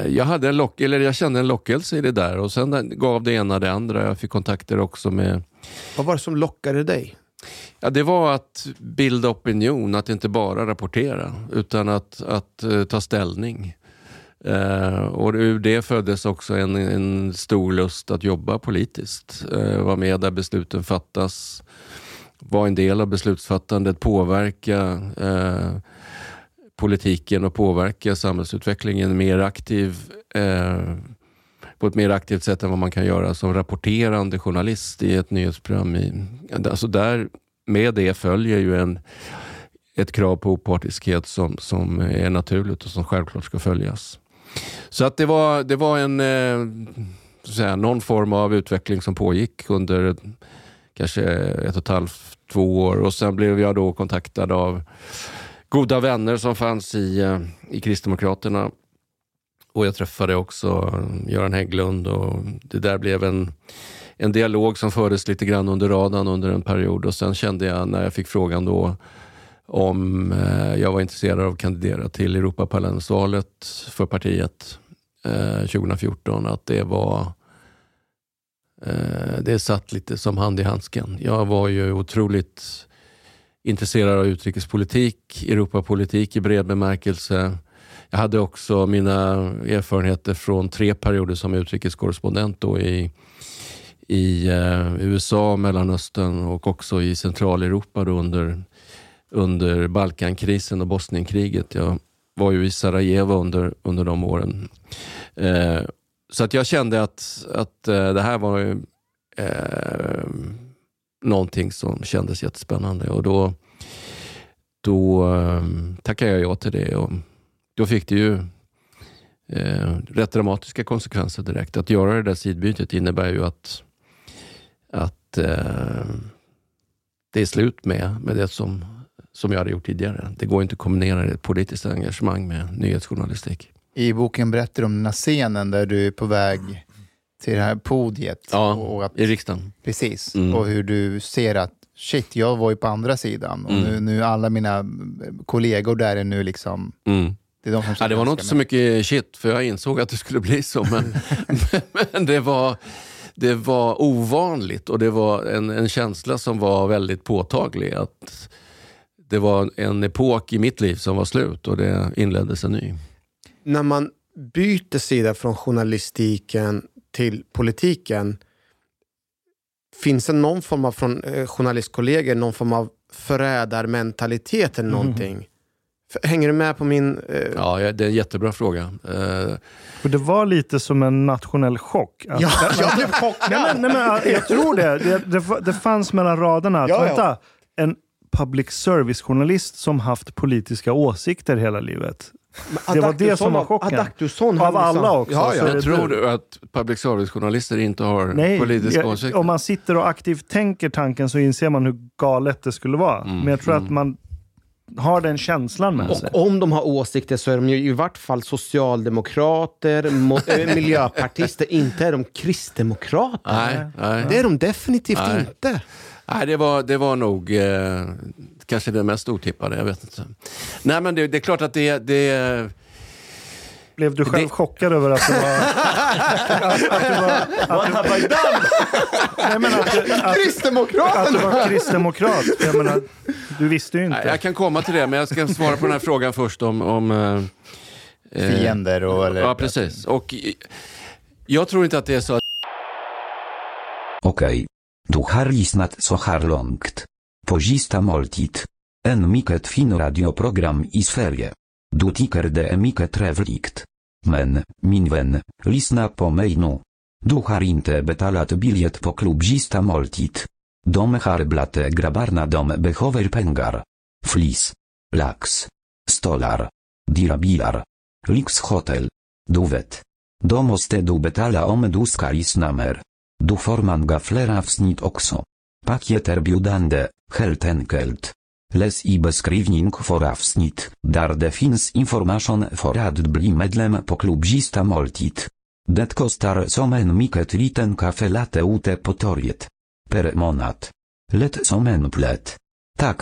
[SPEAKER 3] jag, hade en lock, eller jag kände en lockelse i det där och sen gav det ena det andra. Jag fick kontakter också med...
[SPEAKER 1] Vad var det som lockade dig?
[SPEAKER 3] Ja, det var att bilda opinion, att inte bara rapportera utan att, att uh, ta ställning. Uh, och ur det föddes också en, en stor lust att jobba politiskt. Uh, vara med där besluten fattas, vara en del av beslutsfattandet, påverka uh, politiken och påverka samhällsutvecklingen mer aktiv, eh, på ett mer aktivt sätt än vad man kan göra som rapporterande journalist i ett nyhetsprogram. I, alltså där, med det följer ju en, ett krav på opartiskhet som, som är naturligt och som självklart ska följas. Så att det var, det var en, eh, så säga, någon form av utveckling som pågick under kanske ett och ett halvt två år och sen blev jag då kontaktad av goda vänner som fanns i, eh, i Kristdemokraterna. Och jag träffade också eh, Göran Hägglund och det där blev en, en dialog som fördes lite grann under radarn under en period och sen kände jag när jag fick frågan då om eh, jag var intresserad av att kandidera till Europaparlamentsvalet för partiet eh, 2014, att det var det satt lite som hand i handsken. Jag var ju otroligt intresserad av utrikespolitik, Europapolitik i bred bemärkelse. Jag hade också mina erfarenheter från tre perioder som utrikeskorrespondent då i, i eh, USA, Mellanöstern och också i Centraleuropa under, under Balkankrisen och Bosnienkriget. Jag var ju i Sarajevo under, under de åren. Eh, så att jag kände att, att eh, det här var ju, eh, någonting som kändes jättespännande. Och då, då eh, tackade jag ja till det. Och då fick det ju eh, rätt dramatiska konsekvenser direkt. Att göra det där sidbytet innebär ju att, att eh, det är slut med, med det som, som jag hade gjort tidigare. Det går inte att kombinera ett politiskt engagemang med nyhetsjournalistik.
[SPEAKER 2] I boken berättar du om den här scenen där du är på väg till det här podiet.
[SPEAKER 3] Ja,
[SPEAKER 2] och att,
[SPEAKER 3] i riksdagen.
[SPEAKER 2] Precis,
[SPEAKER 3] Mm.
[SPEAKER 2] och hur du ser att shit, jag var ju på andra sidan och
[SPEAKER 3] Mm.
[SPEAKER 2] nu, nu alla mina kollegor där är nu liksom...
[SPEAKER 3] Mm.
[SPEAKER 2] Det, är de som
[SPEAKER 3] Ja, det var nog inte så mycket shit, för jag insåg att det skulle bli så. Men, men det, var, det var ovanligt och det var en, en känsla som var väldigt påtaglig. Att det var en epok i mitt liv som var slut och det inleddes en ny.
[SPEAKER 1] När man byter sida från journalistiken till politiken, finns det någon form av, från eh, journalistkollegor, någon form av förrädarmentalitet eller någonting? F- Hänger du med på min... Eh,
[SPEAKER 3] Ja, ja, det är en jättebra fråga. Eh,
[SPEAKER 5] För det var lite som en nationell chock. Att-
[SPEAKER 1] Ja,
[SPEAKER 5] att-
[SPEAKER 1] jag blev chockad!
[SPEAKER 5] Nej, men, nej, men, jag tror det. Det, det. det fanns mellan raderna. att,
[SPEAKER 1] Ja, ja.
[SPEAKER 5] Vänta, en public service-journalist som haft politiska åsikter hela livet. Det var det som var chocken.
[SPEAKER 1] Adaktusson,
[SPEAKER 5] Av
[SPEAKER 1] han liksom-
[SPEAKER 5] alla också.
[SPEAKER 1] Ja,
[SPEAKER 5] så
[SPEAKER 1] ja.
[SPEAKER 5] det
[SPEAKER 3] tror
[SPEAKER 5] du.
[SPEAKER 3] att public service-journalister inte har
[SPEAKER 5] Nej,
[SPEAKER 3] politiska
[SPEAKER 5] jag,
[SPEAKER 3] åsikter?
[SPEAKER 5] om man sitter och aktivt tänker tanken så inser man hur galet det skulle vara.
[SPEAKER 3] Mm,
[SPEAKER 5] Men jag tror att man har den känslan med sig.
[SPEAKER 1] Och om de har åsikter så är de ju i vart fall socialdemokrater, mo- äh, miljöpartister. Inte är de kristdemokrater.
[SPEAKER 3] Nej, nej.
[SPEAKER 1] Det är de definitivt
[SPEAKER 3] Nej.
[SPEAKER 1] inte.
[SPEAKER 3] Nej, det var, det var nog eh, kanske det mest otippade. Jag vet inte. Nej, men det, det är klart att det... det
[SPEAKER 5] Blev du själv chockad över att det var... att, att det var... Att det, nej, men att, det- att, att
[SPEAKER 1] Kristdemokraterna!
[SPEAKER 5] det var kristdemokrat. Jag menar, du visste ju
[SPEAKER 3] nej,
[SPEAKER 5] inte.
[SPEAKER 3] jag kan komma till det, men jag ska svara på den här frågan först om... om eh, eh,
[SPEAKER 2] Fiender och... Eller,
[SPEAKER 3] Ja, precis. Och jag tror inte att det är så att
[SPEAKER 8] Okej. Du har lyssnat så här långt. På sista måltid. En mycket fin radioprogram i Sverige. Du tycker det är mycket trevligt. Men, min vän, lyssna på mig nu. Du har inte betalat biljett på klubb sista måltid. De har dom grabbarna de behöver pengar. Flis. Lax. Stolar. Dirabilar. Lyxhotel. Du vet. Då måste du betala om du ska lyssna mer. Du får gaflera wsnit avsnitt också. biudande, helt enkelt. Läs i beskrivning för avsnitt, där det finns information för att bli medlem på klubbista måltid. Det kostar som en mycket liten kafe late ute på torget. Per månad. Lätt som en plätt. Tack,